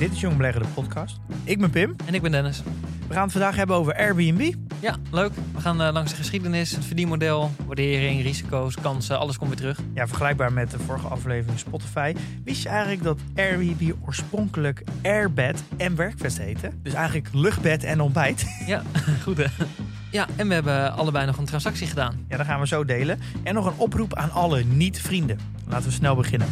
Dit is Jong Beleggen, de podcast. Ik ben Pim. En ik ben Dennis. We gaan het vandaag hebben over Airbnb. Ja, leuk. We gaan uh, langs de geschiedenis, het verdienmodel, waardering, risico's, kansen, alles komt weer terug. Ja, vergelijkbaar met de vorige aflevering Spotify. Wist je eigenlijk dat Airbnb oorspronkelijk Airbed en Werkvest heette? Dus eigenlijk luchtbed en ontbijt. Ja, goed hè. Ja, en we hebben allebei nog een transactie gedaan. Ja, dat gaan we zo delen. En nog een oproep aan alle niet-vrienden. Laten we snel beginnen.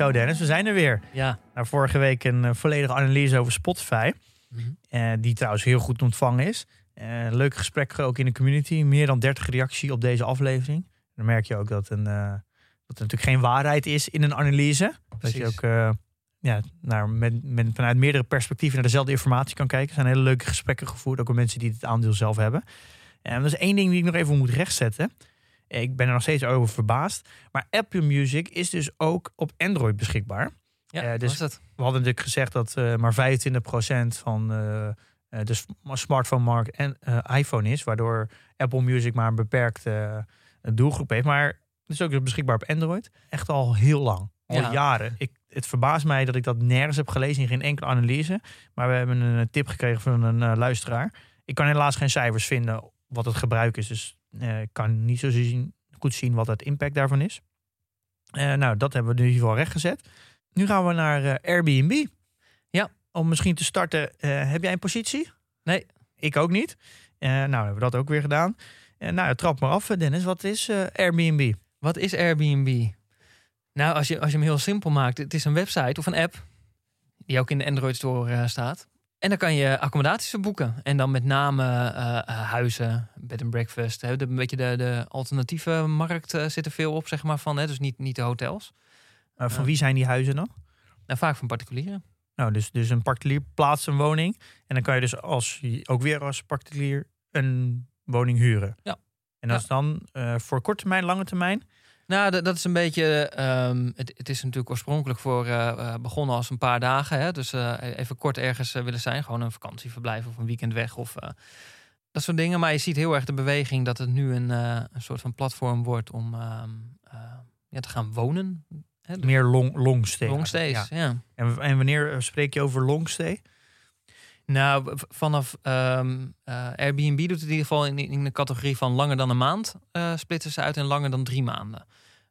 Zo Dennis, we zijn er weer. Ja. Nou, vorige week een uh, volledige analyse over Spotify. Mhm. Uh, die trouwens heel goed ontvangen is. Uh, leuk gesprek ook in de community. Meer dan 30 reacties op deze aflevering. Dan merk je ook dat, een, dat er natuurlijk geen waarheid is in een analyse. Precies. Dat je ook ja, nou, met, met, vanuit meerdere perspectieven naar dezelfde informatie kan kijken. Er zijn hele leuke gesprekken gevoerd. Ook met mensen die het aandeel zelf hebben. En dat is één ding die ik nog even moet rechtzetten. Ik ben er nog steeds over verbaasd. Maar Apple Music is dus ook op Android beschikbaar. Ja, uh, dus dat? we hadden natuurlijk gezegd dat uh, maar 25% van uh, de smartphone-markt en iPhone is. Waardoor Apple Music maar een beperkte doelgroep heeft. Maar het is ook beschikbaar op Android. Echt al heel lang. Al Ja. jaren. Ik, het verbaast mij dat ik dat nergens heb gelezen in geen enkele analyse. Maar we hebben een tip gekregen van een luisteraar. Ik kan helaas geen cijfers vinden wat het gebruik is. Dus uh, ik kan niet zo zien, goed zien wat het impact daarvan is. Uh, nou, dat hebben we in ieder geval rechtgezet. Nu gaan we naar uh, Airbnb. Ja. Om misschien te starten, heb jij een positie? Nee. Ik ook niet. nou, hebben we dat ook weer gedaan. nou, trap maar af, Dennis. Wat is Airbnb? Wat is Airbnb? Nou, als je, als je hem heel simpel maakt, het is een website of een app die ook in de Android Store staat. En dan kan je accommodaties boeken. En dan met name uh, huizen, bed and breakfast. Hè. De, een beetje de, de alternatieve markt uh, zit er veel op, zeg maar. Van, hè. Dus niet, niet de hotels. van wie zijn die huizen dan? Nou, vaak van particulieren. Nou, dus, dus een particulier plaatst een woning. En dan kan je dus als, ook weer als particulier een woning huren. Ja. En dat ja. is dan voor korte termijn, lange termijn? Nou, dat, is een beetje. Um, het, het, is natuurlijk oorspronkelijk voor uh, begonnen als een paar dagen. Hè? Dus uh, even kort ergens willen zijn. Gewoon een vakantieverblijf of een weekend weg of dat soort dingen. Maar je ziet heel erg de beweging dat het nu een, een soort van platform wordt om ja, te gaan wonen. Hè? Dus Meer long, longstay. Longstays, ja. ja. En, en, wanneer spreek je over longstay? Nou, vanaf um, Airbnb doet het in ieder geval in, in de categorie van langer dan een maand. splitsen ze uit en langer dan drie maanden.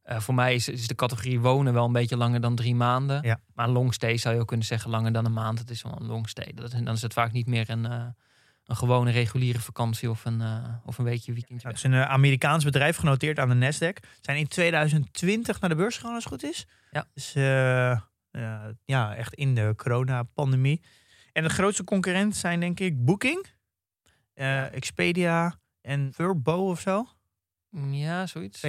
Uh, voor mij is, is, de categorie wonen wel een beetje langer dan drie maanden. Ja. Maar long stay zou je ook kunnen zeggen langer dan een maand. Het is wel een long stay. Dat, dan is het vaak niet meer een, uh, een gewone reguliere vakantie of een, uh, of een weekje weekendje. Ja, het is een Amerikaans bedrijf genoteerd aan de Nasdaq. Zijn in 2020 naar de beurs gegaan als het goed is. Ja. Dus ja, echt in de coronapandemie. En de grootste concurrent zijn denk ik Booking, Expedia en Vrbo of zo. Ja, zoiets.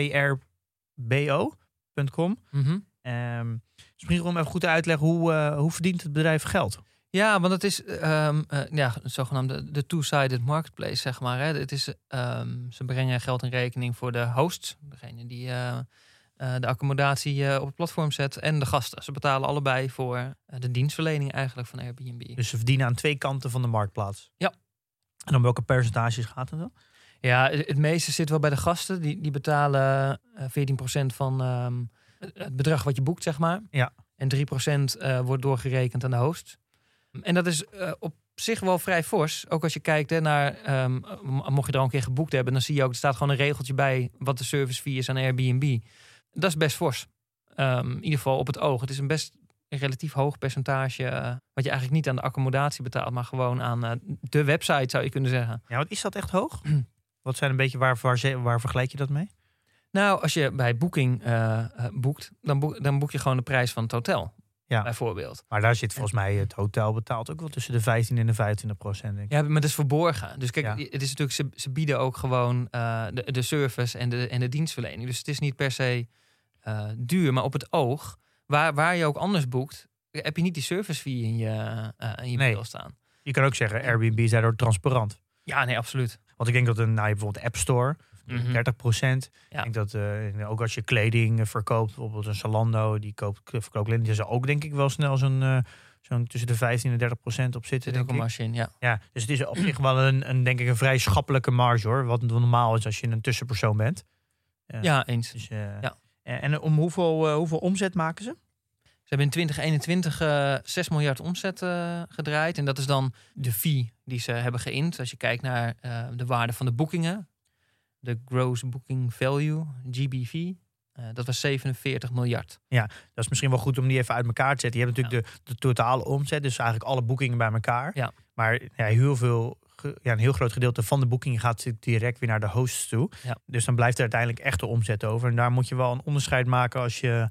VRBO.com. Mm -hmm. um, dus misschien om even goed te leggen, hoe, uh, hoe verdient het bedrijf geld? Ja, want het is um, uh, ja, zogenaamde de two-sided marketplace, zeg maar. Hè. Het is, um, ze brengen geld in rekening voor de hosts, degene die uh, de accommodatie op het platform zet, en de gasten. Ze betalen allebei voor de dienstverlening eigenlijk van Airbnb. Dus ze verdienen aan twee kanten van de marktplaats? Ja. En om welke percentages gaat het dan? Ja, het meeste zit wel bij de gasten. Die, die betalen uh, 14% van um, het bedrag wat je boekt, zeg maar. Ja. En 3% uh, wordt doorgerekend aan de host. En dat is uh, op zich wel vrij fors. Ook als je kijkt hè, naar, um, mocht je er al een keer geboekt hebben, dan zie je ook, er staat gewoon een regeltje bij wat de service fee is aan Airbnb. Dat is best fors. Um, in ieder geval op het oog. Het is een best een relatief hoog percentage. eh, wat je eigenlijk niet aan de accommodatie betaalt, maar gewoon aan eh, de website zou je kunnen zeggen. Ja, wat is dat echt hoog? wat zijn een beetje, waar, waar, vergelijk je dat mee? Nou, als je bij Booking eh, eh, boekt, dan boek, dan boek je gewoon de prijs van het hotel. Ja. Bijvoorbeeld. Maar daar zit volgens mij het hotel betaalt ook wel tussen de 15 en de 25 procent. Denk ik. Ja, maar dat is verborgen. Dus kijk, Ja. het is natuurlijk, ze, ze bieden ook gewoon eh, de, de service en de, en de dienstverlening. Dus het is niet per se duur, maar op het oog, waar, waar je ook anders boekt, heb je niet die service fee in je, in je Nee. staan. Je kan ook zeggen, Airbnb is daardoor transparant. Ja, nee, absoluut. Want ik denk dat een, nou, je bijvoorbeeld App Store, Mhm. 30 procent. Ja. Ik denk dat eh, ook als je kleding eh, verkoopt, bijvoorbeeld een Salando, die koopt, verkoopt kleding, die zal ook denk ik wel snel zo'n eh, zo'n tussen de 15 en 30 procent op zitten. Denk ik. in, ja. Ja, dus het is op zich wel een, een, denk ik, een vrij schappelijke marge hoor. Wat normaal is als je een tussenpersoon bent. Ja. Ja, eens. Dus, Ja. En en om hoeveel, hoeveel omzet maken ze? Ze hebben in 2021 eh 6 miljard omzet eh, gedraaid. En dat is dan de fee die ze hebben geïnd. Als je kijkt naar eh, de waarde van de boekingen. De Gross Booking Value, GBV. eh, dat was 47 miljard. Dat is misschien wel goed om die even uit elkaar te zetten. Je hebt natuurlijk de, de totale omzet, dus eigenlijk alle boekingen bij elkaar. Ja. Maar ja, heel veel, ja, een heel groot gedeelte van de boekingen gaat direct weer naar de hosts toe. Ja. Dus dan blijft er uiteindelijk echt de omzet over. En daar moet je wel een onderscheid maken als je,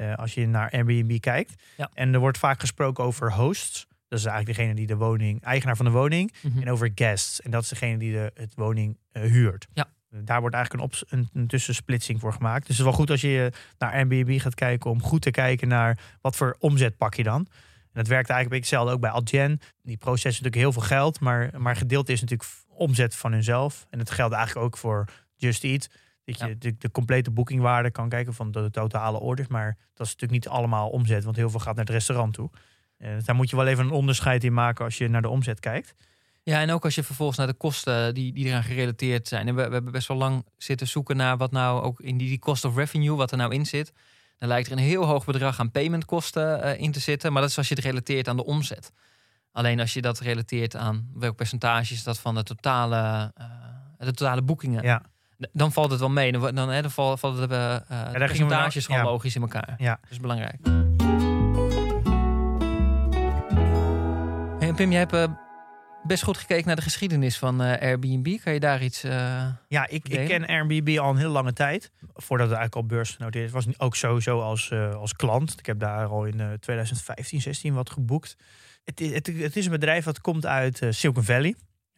eh, als je naar Airbnb kijkt. Ja. En er wordt vaak gesproken over hosts. Dat is eigenlijk degene die de woning, eigenaar van de woning. En over guests. En dat is degene die de het woning eh, huurt. Ja. Daar wordt eigenlijk een, een, een tussensplitsing voor gemaakt. Dus het is wel goed als je naar Airbnb gaat kijken om goed te kijken naar wat voor omzet pak je dan. En dat werkt eigenlijk een beetje hetzelfde ook bij Adyen. Die processen natuurlijk heel veel geld, maar, maar gedeelte is natuurlijk omzet van hunzelf. En het geldt eigenlijk ook voor Just Eat. Dat je Ja. de, de complete boekingwaarde kan kijken van de totale orders. Maar dat is natuurlijk niet allemaal omzet, want heel veel gaat naar het restaurant toe. Eh, dus daar moet je wel even een onderscheid in maken als je naar de omzet kijkt. Ja, en ook als je vervolgens naar de kosten die, die eraan gerelateerd zijn. En we, we hebben best wel lang zitten zoeken naar wat nou ook in die, die cost of revenue, wat er nou in zit. Dan lijkt er een heel hoog bedrag aan paymentkosten eh, in te zitten. Maar dat is als je het relateert aan de omzet. Alleen als je dat relateert aan welk percentage is dat van de totale, eh, de totale boekingen. Ja, Dan valt het wel mee. Dan, dan, hè, dan vallen de, eh, de we nou- percentages gewoon ja. logisch in elkaar. Ja. Dat is belangrijk. Hey, Pim, jij hebt eh, best goed gekeken naar de geschiedenis van eh, Airbnb. Kan je daar iets... eh, Ja, ik, ik ken Airbnb al een heel lange tijd. Voordat het eigenlijk al beursgenoteerd is. Was ook sowieso als, eh, als klant. Ik heb daar al in eh 2015, 16 wat geboekt. Het, is- het, het is een bedrijf dat komt uit eh, Silicon Valley.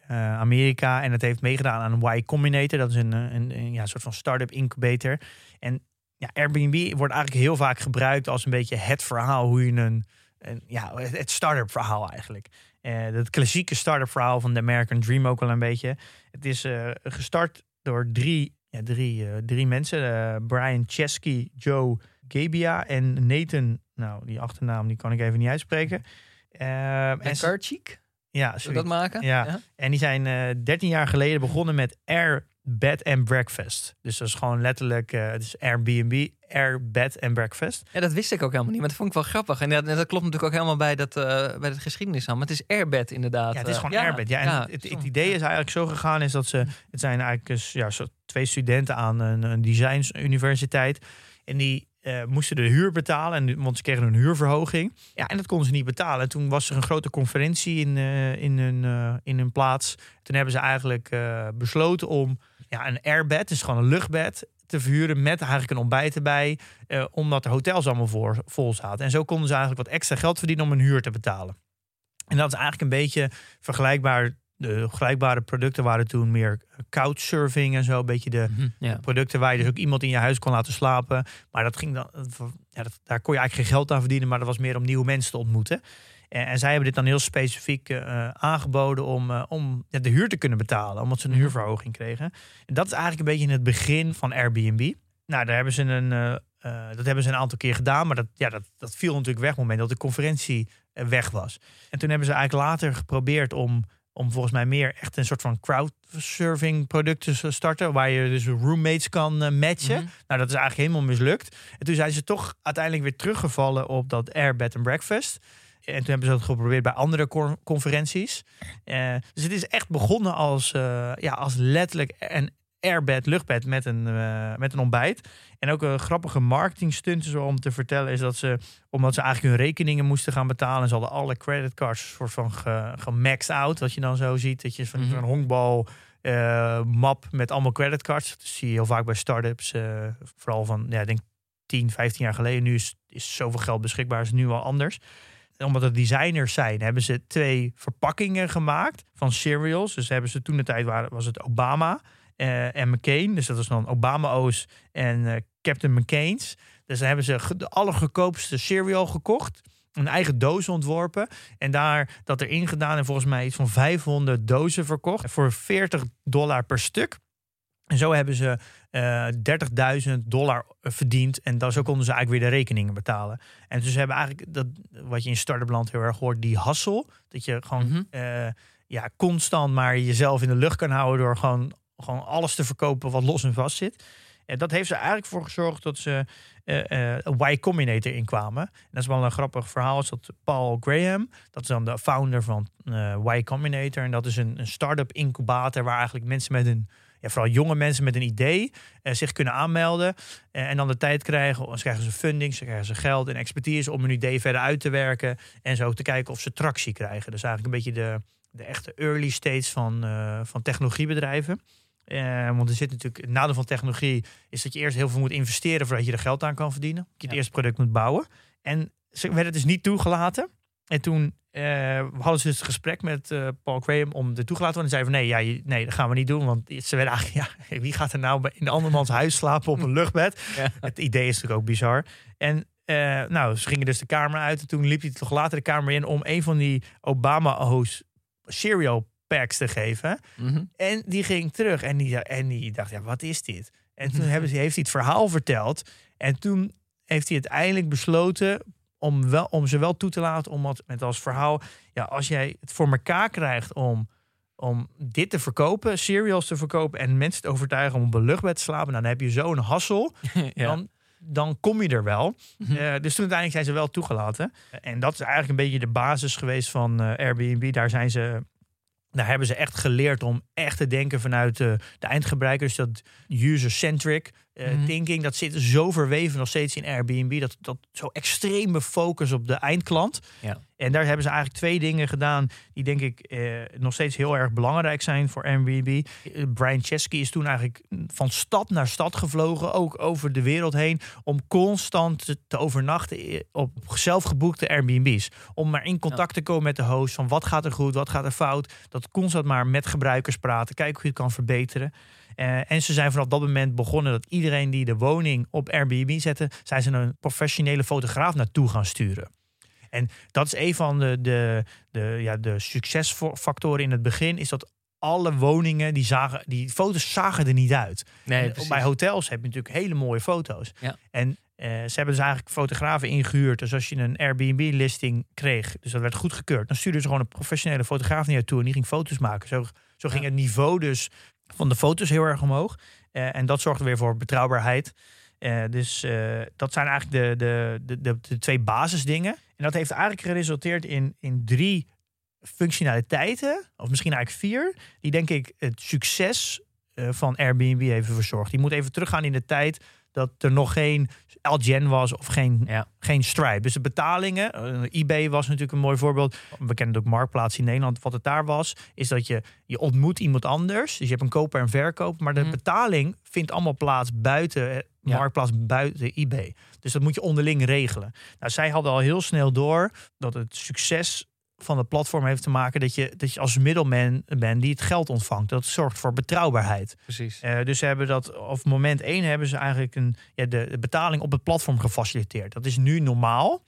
Eh, Amerika. En het heeft meegedaan aan Y Combinator. Dat is een, eh, een, een ja, soort van start-up incubator. En ja, Airbnb wordt eigenlijk heel vaak gebruikt als een beetje het verhaal hoe je een... een ja, het start-up verhaal eigenlijk. Eh het klassieke start-up verhaal van de American Dream ook wel een beetje. Het is gestart door drie, ja, drie, drie mensen. Brian Chesky, Joe Gabia en Nathan. Nou, die achternaam die kan ik even niet uitspreken. En Karchik? Ja, Zullen dat maken? Ja. En die zijn eh 13 jaar geleden begonnen met Air Bed and Breakfast. Dus dat is gewoon letterlijk, eh, het is Airbnb, Air Bed and Breakfast. Ja, dat wist ik ook helemaal niet. Maar dat vond ik wel grappig. En dat, dat klopt natuurlijk ook helemaal bij, dat, eh, bij het geschiedenis aan. Maar het is Airbed inderdaad. Ja, het is gewoon Airbed. Ja, en het, het, het idee is eigenlijk zo gegaan is dat ze, het zijn eigenlijk ja, zo twee studenten aan een, een designsuniversiteit. En die eh, moesten de huur betalen, en, want ze kregen een huurverhoging. Ja, en dat konden ze niet betalen. En toen was er een grote conferentie in, eh, in, hun, eh, in hun plaats. Toen hebben ze eigenlijk besloten om ja, een airbed, dus gewoon een luchtbed, te verhuren met eigenlijk een ontbijt erbij. omdat de hotels allemaal voor, vol zaten. En zo konden ze eigenlijk wat extra geld verdienen om hun huur te betalen. En dat is eigenlijk een beetje vergelijkbaar. De vergelijkbare producten waren toen meer couchsurfing en zo. Een beetje de Mhm, ja. producten waar je dus ook iemand in je huis kon laten slapen. Maar dat ging dan, ja, dat, daar kon je eigenlijk geen geld aan verdienen. Maar dat was meer om nieuwe mensen te ontmoeten. En, en zij hebben dit dan heel specifiek eh, aangeboden om, eh, om ja, de huur te kunnen betalen. Omdat ze een Mhm. huurverhoging kregen. En dat is eigenlijk een beetje in het begin van Airbnb. Nou, daar hebben ze een, eh, dat hebben ze een aantal keer gedaan. Maar dat, ja, dat, dat viel natuurlijk weg op het moment dat de conferentie weg was. En toen hebben ze eigenlijk later geprobeerd om, om volgens mij meer echt een soort van crowdsurfing product te starten. Waar je dus roommates kan eh, matchen. Mhm. Nou, dat is eigenlijk helemaal mislukt. En toen zijn ze toch uiteindelijk weer teruggevallen op dat Air Bed and Breakfast. En toen hebben ze dat geprobeerd bij andere conferenties. Eh, dus het is echt begonnen als, eh, ja, als letterlijk een airbed, luchtbed met een, eh, met een ontbijt. En ook een grappige marketing stunt om te vertellen is dat ze, omdat ze eigenlijk hun rekeningen moesten gaan betalen, ze hadden alle creditcards soort van ge, gemaxed out. Wat je dan zo ziet, dat je van Mhm. een honkbal eh, map met allemaal creditcards. Dat zie je heel vaak bij startups. eh vooral van, ja, ik denk 10, 15 jaar geleden. Nu is, is zoveel geld beschikbaar, is nu al anders. Omdat het designers zijn, hebben ze twee verpakkingen gemaakt van cereals. Dus hebben ze toen de tijd waren, was het Obama en McCain. Dus dat was dan Obama O's en eh, Captain McCain's. Dus dan hebben ze de allergoedkoopste cereal gekocht. Een eigen doos ontworpen. En daar dat erin gedaan. En volgens mij iets van 500 dozen verkocht. Voor 40 dollar per stuk. En zo hebben ze eh 30.000 dollar verdiend. En dan zo konden ze eigenlijk weer de rekeningen betalen. En dus ze hebben eigenlijk dat, wat je in start-up land heel erg hoort, die hassel. Dat je gewoon Mhm. eh, ja, constant maar jezelf in de lucht kan houden door gewoon, gewoon alles te verkopen wat los en vast zit. En dat heeft er eigenlijk voor gezorgd dat ze eh, Y Combinator inkwamen. En dat is wel een grappig verhaal. Is dat Paul Graham, dat is dan de founder van eh Y Combinator. En dat is een, een start-up incubator waar eigenlijk mensen met een, ja, vooral jonge mensen met een idee, zich kunnen aanmelden. En dan de tijd krijgen. Dan krijgen ze funding, ze krijgen ze geld en expertise om hun idee verder uit te werken. En zo te kijken of ze tractie krijgen. Dus eigenlijk een beetje de, de echte early stage van, van technologiebedrijven. Eh, want er zit natuurlijk, het nadeel van technologie is dat je eerst heel veel moet investeren voordat je er geld aan kan verdienen. Dat je het Ja. eerste product moet bouwen. En ze werden dus niet toegelaten. En toen eh, hadden ze dus het gesprek met eh, Paul Graham om er toegelaten te worden. En zeiden van nee, ja, je- nee, dat gaan we niet doen. Want ze werden eigenlijk, ja, wie gaat er nou in de andermans huis slapen op een luchtbed? Ja. Het idee is natuurlijk ook bizar. En nou, ze gingen dus de kamer uit. En toen liep hij toch later de kamer in om een van die Obama-O's cereal packs te geven. Mhm. En die ging terug en die, en die dacht, ja, wat is dit? En toen Mhm. hebben ze, heeft hij het verhaal verteld. En toen heeft hij uiteindelijk besloten om, wel, om ze wel toe te laten. Omdat met als verhaal, ja, als jij het voor elkaar krijgt om, om dit te verkopen, cereals te verkopen en mensen te overtuigen om op een luchtbed te slapen, dan heb je zo'n hassel. ja. Dan, dan kom je er wel. Mhm. Eh, dus toen uiteindelijk zijn ze wel toegelaten. En dat is eigenlijk een beetje de basis geweest van eh, Airbnb. Daar zijn ze. Daar hebben ze echt geleerd om echt te denken vanuit de, de eindgebruiker. Dus dat user-centric eh, Mhm. thinking, dat zit zo verweven nog steeds in Airbnb. Dat, dat zo extreme focus op de eindklant. Ja. En daar hebben ze eigenlijk twee dingen gedaan die denk ik eh, nog steeds heel erg belangrijk zijn voor Airbnb. Eh, Brian Chesky is toen eigenlijk van stad naar stad gevlogen, ook over de wereld heen, om constant te, te overnachten op zelfgeboekte Airbnb's. Om maar in contact te komen met de host van wat gaat er goed, wat gaat er fout. Dat constant maar met gebruikers praten, kijken hoe je het kan verbeteren. Eh, en ze zijn vanaf dat moment begonnen dat iedereen die de woning op Airbnb zette, zijn ze een professionele fotograaf naartoe gaan sturen. En dat is een van de, de, de, ja, de succesfactoren in het begin, is dat alle woningen, die, zagen, die foto's zagen er niet uit. Nee, bij hotels heb je natuurlijk hele mooie foto's. Ja. En eh, ze hebben dus eigenlijk fotografen ingehuurd. Dus als je een Airbnb-listing kreeg, dus dat werd goedgekeurd, dan stuurden ze gewoon een professionele fotograaf naar toe en die ging foto's maken. Zo, zo ging Ja. het niveau dus van de foto's heel erg omhoog. Eh, en dat zorgde weer voor betrouwbaarheid. Eh, dus eh, dat zijn eigenlijk de, de, de, de, twee basisdingen. En dat heeft eigenlijk geresulteerd in, in drie functionaliteiten, of misschien eigenlijk vier, die denk ik het succes van Airbnb even verzorgd. Die moet even teruggaan in de tijd dat er nog geen Algen was of geen, Ja. geen Stripe. Dus de betalingen, eh, eBay was natuurlijk een mooi voorbeeld. We kennen ook Marktplaats in Nederland. Wat het daar was, is dat je, je ontmoet iemand anders. Dus je hebt een koper en verkoop. Maar de Mhm. betaling vindt allemaal plaats buiten eh, Ja. Marktplaats, buiten eBay. Dus dat moet je onderling regelen. Nou, zij hadden al heel snel door dat het succes van het platform heeft te maken dat je, dat je als middelman bent die het geld ontvangt. Dat zorgt voor betrouwbaarheid. Precies. Eh, dus ze hebben dat, op moment één hebben ze eigenlijk een, ja, de, de betaling op het platform gefaciliteerd. Dat is nu normaal.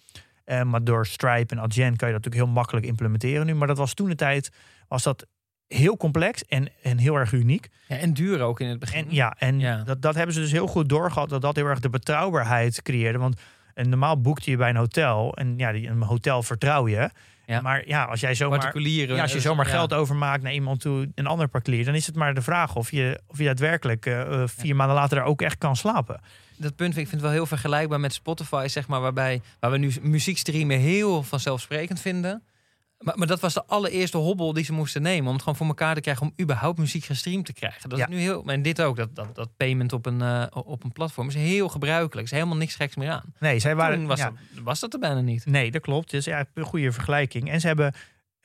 Eh, maar door Stripe en Adyen kan je dat natuurlijk heel makkelijk implementeren nu. Maar dat was toen de tijd, was dat heel complex en, en heel erg uniek. Ja, en duur ook in het begin. En ja, en Ja. Dat, dat hebben ze dus heel goed doorgehad. Dat dat heel erg de betrouwbaarheid creëerde. Want en normaal boekte je bij een hotel. En ja, die, een hotel vertrouw je. Ja. Maar ja, als jij zomaar, ja, als je zomaar ja. geld overmaakt naar iemand toe, een ander particulier, dan is het maar de vraag of je, of je daadwerkelijk eh, eh, vier maanden later daar ook echt kan slapen. dat punt vind ik vind het wel heel vergelijkbaar met Spotify, zeg maar, waarbij waar we nu muziek streamen heel vanzelfsprekend vinden. Maar, maar dat was de allereerste hobbel die ze moesten nemen. Om het gewoon voor elkaar te krijgen om überhaupt muziek gestreamd te krijgen. Dat Ja. is nu heel. En dit ook, dat, dat, dat payment op een, eh, op een platform is heel gebruikelijk. Is helemaal niks geks meer aan. Nee, zij waren, Toen was, ja, dat, was dat er bijna niet. Nee, dat klopt. Het is eigenlijk een goede vergelijking. En ze hebben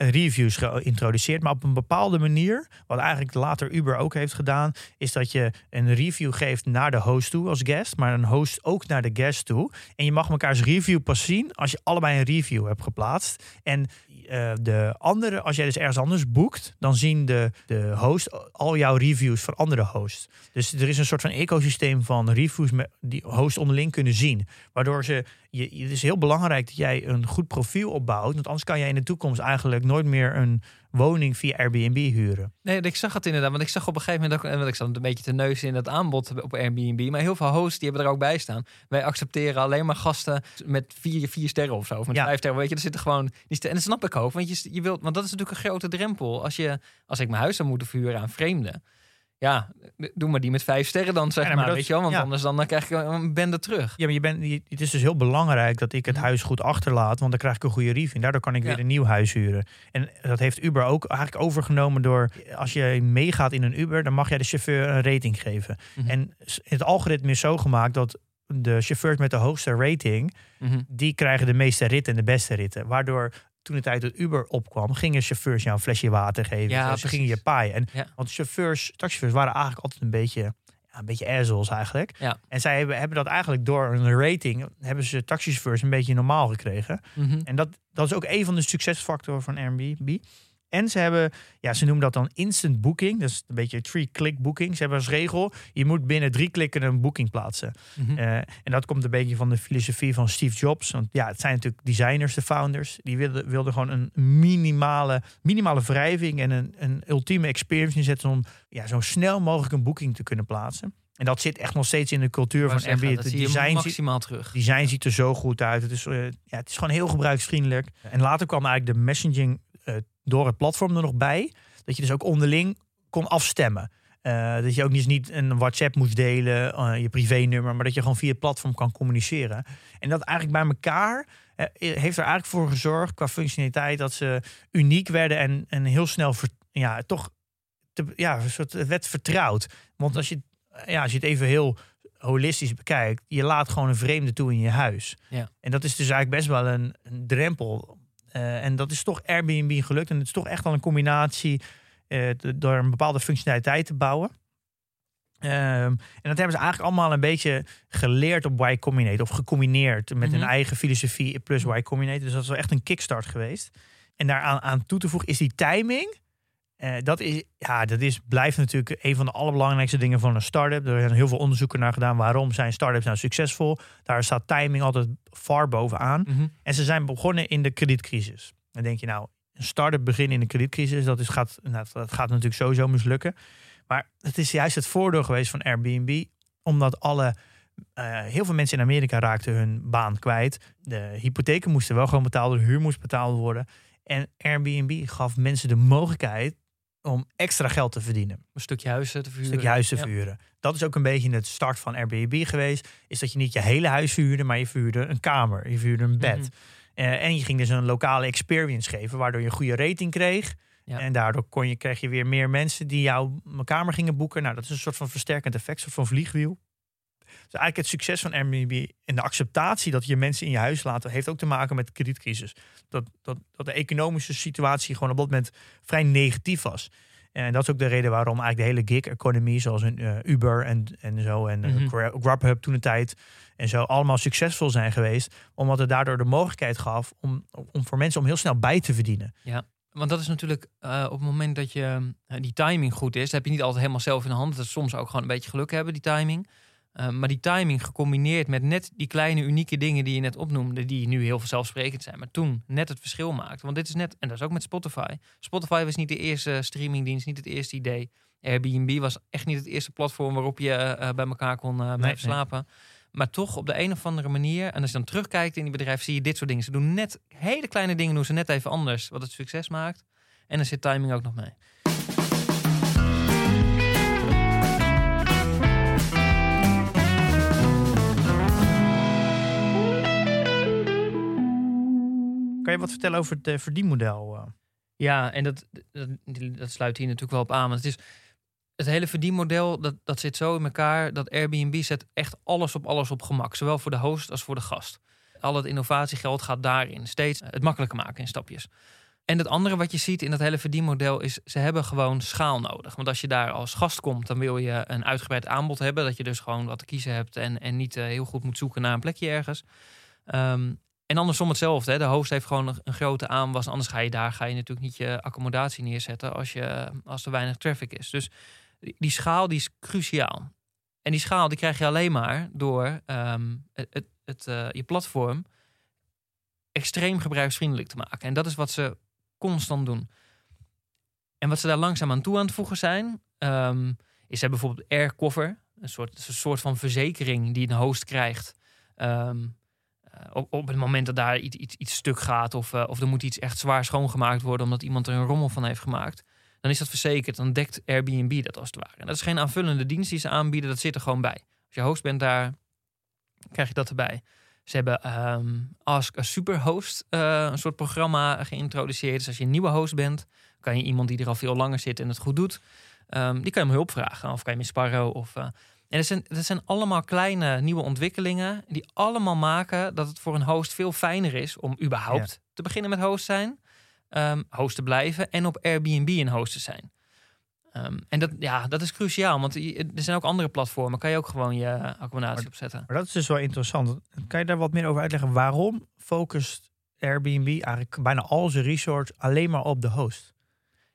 reviews geïntroduceerd, maar op een bepaalde manier. Wat eigenlijk later Uber ook heeft gedaan, is dat je een review geeft naar de host toe als guest, maar een host ook naar de guest toe. En je mag mekaars review pas zien als je allebei een review hebt geplaatst. En eh, de andere, als jij dus ergens anders boekt, dan zien de, de host al jouw reviews van andere hosts. Dus er is een soort van ecosysteem van reviews met, die hosts onderling kunnen zien. Waardoor ze, je, het is heel belangrijk dat jij een goed profiel opbouwt. Want anders kan jij in de toekomst eigenlijk nooit meer een woning via Airbnb huren. Nee, ik zag het inderdaad. Want ik zag op een gegeven moment ook, en ik zat een beetje te neuzen in het aanbod op Airbnb. Maar heel veel hosts die hebben er ook bij staan. Wij accepteren alleen maar gasten met vier, vier sterren of zo. Of met Ja. vijf sterren. Weet je, er zitten gewoon. Die en dat snap ik ook. Want je, je wilt, want dat is natuurlijk een grote drempel. Als, je, als ik mijn huis zou moeten verhuren aan vreemden. Ja, doe maar die met vijf sterren dan, zeg Ja, maar weet je wel? Want ja. anders dan, dan krijg ik een bende terug. Ja, maar je bent, je- het is dus heel belangrijk dat ik het Mhm. huis goed achterlaat. Want dan krijg ik een goede review. Daardoor kan ik Ja. weer een nieuw huis huren. En dat heeft Uber ook eigenlijk overgenomen door... Als je meegaat in een Uber, dan mag jij de chauffeur een rating geven. Mhm. En het algoritme is zo gemaakt dat de chauffeurs met de hoogste rating... Mhm. die krijgen de meeste ritten en de beste ritten. Waardoor toen de tijd dat Uber opkwam, gingen chauffeurs jou een flesje water geven. Ja, ze gingen je paaien. En, Ja. Want chauffeurs, taxichauffeurs waren eigenlijk altijd een beetje, ja, een beetje assholes eigenlijk. Ja. En zij hebben, hebben dat eigenlijk door een rating, hebben ze taxichauffeurs een beetje normaal gekregen. Mhm. En dat, dat is ook een van de succesfactoren van Airbnb. En ze hebben, ja, ze noemen dat dan instant booking. Dat is een beetje three-click booking. Ze hebben als regel, je moet binnen drie klikken een boeking plaatsen. Mhm. Eh, en dat komt een beetje van de filosofie van Steve Jobs. Want ja, het zijn natuurlijk designers, de founders. Die wilden, wilden gewoon een minimale, minimale wrijving en een, een ultieme experience inzetten om ja, zo snel mogelijk een boeking te kunnen plaatsen. En dat zit echt nog steeds in de cultuur van Airbnb. Het design, maximaal terug. design ziet er zo goed uit. Het is, eh, ja, het is gewoon heel gebruiksvriendelijk. En later kwam eigenlijk de messaging door het platform er nog bij. Dat je dus ook onderling kon afstemmen. Eh, dat je ook niet, niet een WhatsApp moest delen, eh, je privénummer, maar dat je gewoon via het platform kan communiceren. En dat eigenlijk bij elkaar eh, heeft er eigenlijk voor gezorgd qua functionaliteit dat ze uniek werden en, en heel snel ver- ja, toch te, ja, een soort, het werd vertrouwd. Want als je, ja, als je het even heel holistisch bekijkt, je laat gewoon een vreemde toe in je huis. Ja. En dat is dus eigenlijk best wel een, een drempel. Eh, en dat is toch Airbnb gelukt. En het is toch echt wel een combinatie eh, door een bepaalde functionaliteit te bouwen. Ehm, en dat hebben ze eigenlijk allemaal een beetje geleerd op Y Combinator. Of gecombineerd met hun Mhm. eigen filosofie plus Y Combinator. Dus dat is wel echt een kickstart geweest. En daaraan aan toe te voegen is die timing. Eh, dat, is, ja, dat is, blijft natuurlijk een van de allerbelangrijkste dingen van een start-up. Er zijn heel veel onderzoeken naar gedaan. Waarom zijn start-ups nou succesvol? Daar staat timing altijd far bovenaan. Mhm. En ze zijn begonnen in de kredietcrisis. Dan denk je nou, een start-up beginnen in de kredietcrisis, dat, is, gaat, nou, dat gaat natuurlijk sowieso mislukken. Maar het is juist het voordeel geweest van Airbnb, omdat alle, eh, heel veel mensen in Amerika raakten hun baan kwijt. De hypotheken moesten wel gewoon betaald worden, de huur moest betaald worden. En Airbnb gaf mensen de mogelijkheid om extra geld te verdienen Een stukje huis eh, te een verhuren. stukje Ja. verhuren. Dat is ook een beetje het start van Airbnb geweest. Is dat je niet je hele huis verhuurde, maar je verhuurde een kamer. Je verhuurde een bed. Mhm. Eh, en je ging dus een lokale experience geven, waardoor je een goede rating kreeg. Ja. En daardoor kon je, kreeg je weer meer mensen die jouw kamer gingen boeken. Nou, dat is een soort van versterkend effect, een soort van vliegwiel. Dus eigenlijk het succes van Airbnb en de acceptatie dat je mensen in je huis laten, heeft ook te maken met de kredietcrisis. Dat, dat, dat de economische situatie gewoon op dat moment vrij negatief was. En dat is ook de reden waarom eigenlijk de hele gig-economie, zoals een eh, Uber en, en zo, en. Gra- Grubhub toen de tijd, en zo, allemaal succesvol zijn geweest. Omdat het daardoor de mogelijkheid gaf om, om voor mensen om heel snel bij te verdienen. Want dat is natuurlijk eh, op het moment dat je die timing goed is, heb je niet altijd helemaal zelf in de hand. Dat is soms ook gewoon een beetje geluk hebben, die timing. Eh, maar die timing gecombineerd met net die kleine unieke dingen die je net opnoemde, die nu heel vanzelfsprekend zijn, maar toen net het verschil maakte. Want dit is net, en dat is ook met Spotify. Spotify was niet de eerste streamingdienst, niet het eerste idee. Airbnb was echt niet het eerste platform waarop je eh, bij elkaar kon eh, blijven nee. slapen. Maar toch op de een of andere manier, en als je dan terugkijkt in die bedrijf, zie je dit soort dingen. Ze doen net hele kleine dingen, doen ze net even anders, wat het succes maakt. En er zit timing ook nog mee. Kan je wat vertellen over het eh, verdienmodel? eh? Ja, en dat, dat, sluit hier natuurlijk wel op aan. Het is het hele verdienmodel, dat, dat zit zo in elkaar dat Airbnb zet echt alles op alles op gemak. Zowel voor de host als voor de gast. Al het innovatiegeld gaat daarin. Steeds het makkelijker maken in stapjes. En het andere wat je ziet in dat hele verdienmodel is, ze hebben gewoon schaal nodig. Want als je daar als gast komt, dan wil je een uitgebreid aanbod hebben. Dat je dus gewoon wat te kiezen hebt en, en niet eh, heel goed moet zoeken naar een plekje ergens. Ehm, en andersom hetzelfde. Hè. De host heeft gewoon een, grote aanwas. Anders ga je daar ga je natuurlijk niet je accommodatie neerzetten als, je, als er weinig traffic is. Dus die, schaal die is cruciaal. En die schaal die krijg je alleen maar door ehm, het, het, eh, je platform extreem gebruiksvriendelijk te maken. En dat is wat ze constant doen. En wat ze daar langzaam aan toe aan het voegen zijn, ehm, is ze bijvoorbeeld aircover, een soort, een soort van verzekering die een host krijgt. Ehm, eh, op, op het moment dat daar iets, iets, iets stuk gaat of, eh, of er moet iets echt zwaar schoongemaakt worden omdat iemand er een rommel van heeft gemaakt, dan is dat verzekerd. Dan dekt Airbnb dat als het ware. En dat is geen aanvullende dienst die ze aanbieden, dat zit er gewoon bij. Als je host bent daar, krijg je dat erbij. Ze hebben ehm, Ask a Superhost, eh, een soort programma geïntroduceerd. Dus als je een nieuwe host bent, kan je iemand die er al veel langer zit en het goed doet, ehm, die kan je om hulp vragen. Of kan je met Sparrow. Of, eh, en dat zijn, dat zijn allemaal kleine nieuwe ontwikkelingen die allemaal maken dat het voor een host veel fijner is om überhaupt te beginnen met host zijn, ehm, host te blijven en op Airbnb een host te zijn. Ehm, en dat, ja, dat is cruciaal, want er zijn ook andere platformen. Kan je ook gewoon je accommodatie opzetten. Maar dat is dus wel interessant. Kan je daar wat meer over uitleggen? Waarom focust Airbnb eigenlijk bijna al zijn resorts alleen maar op de host?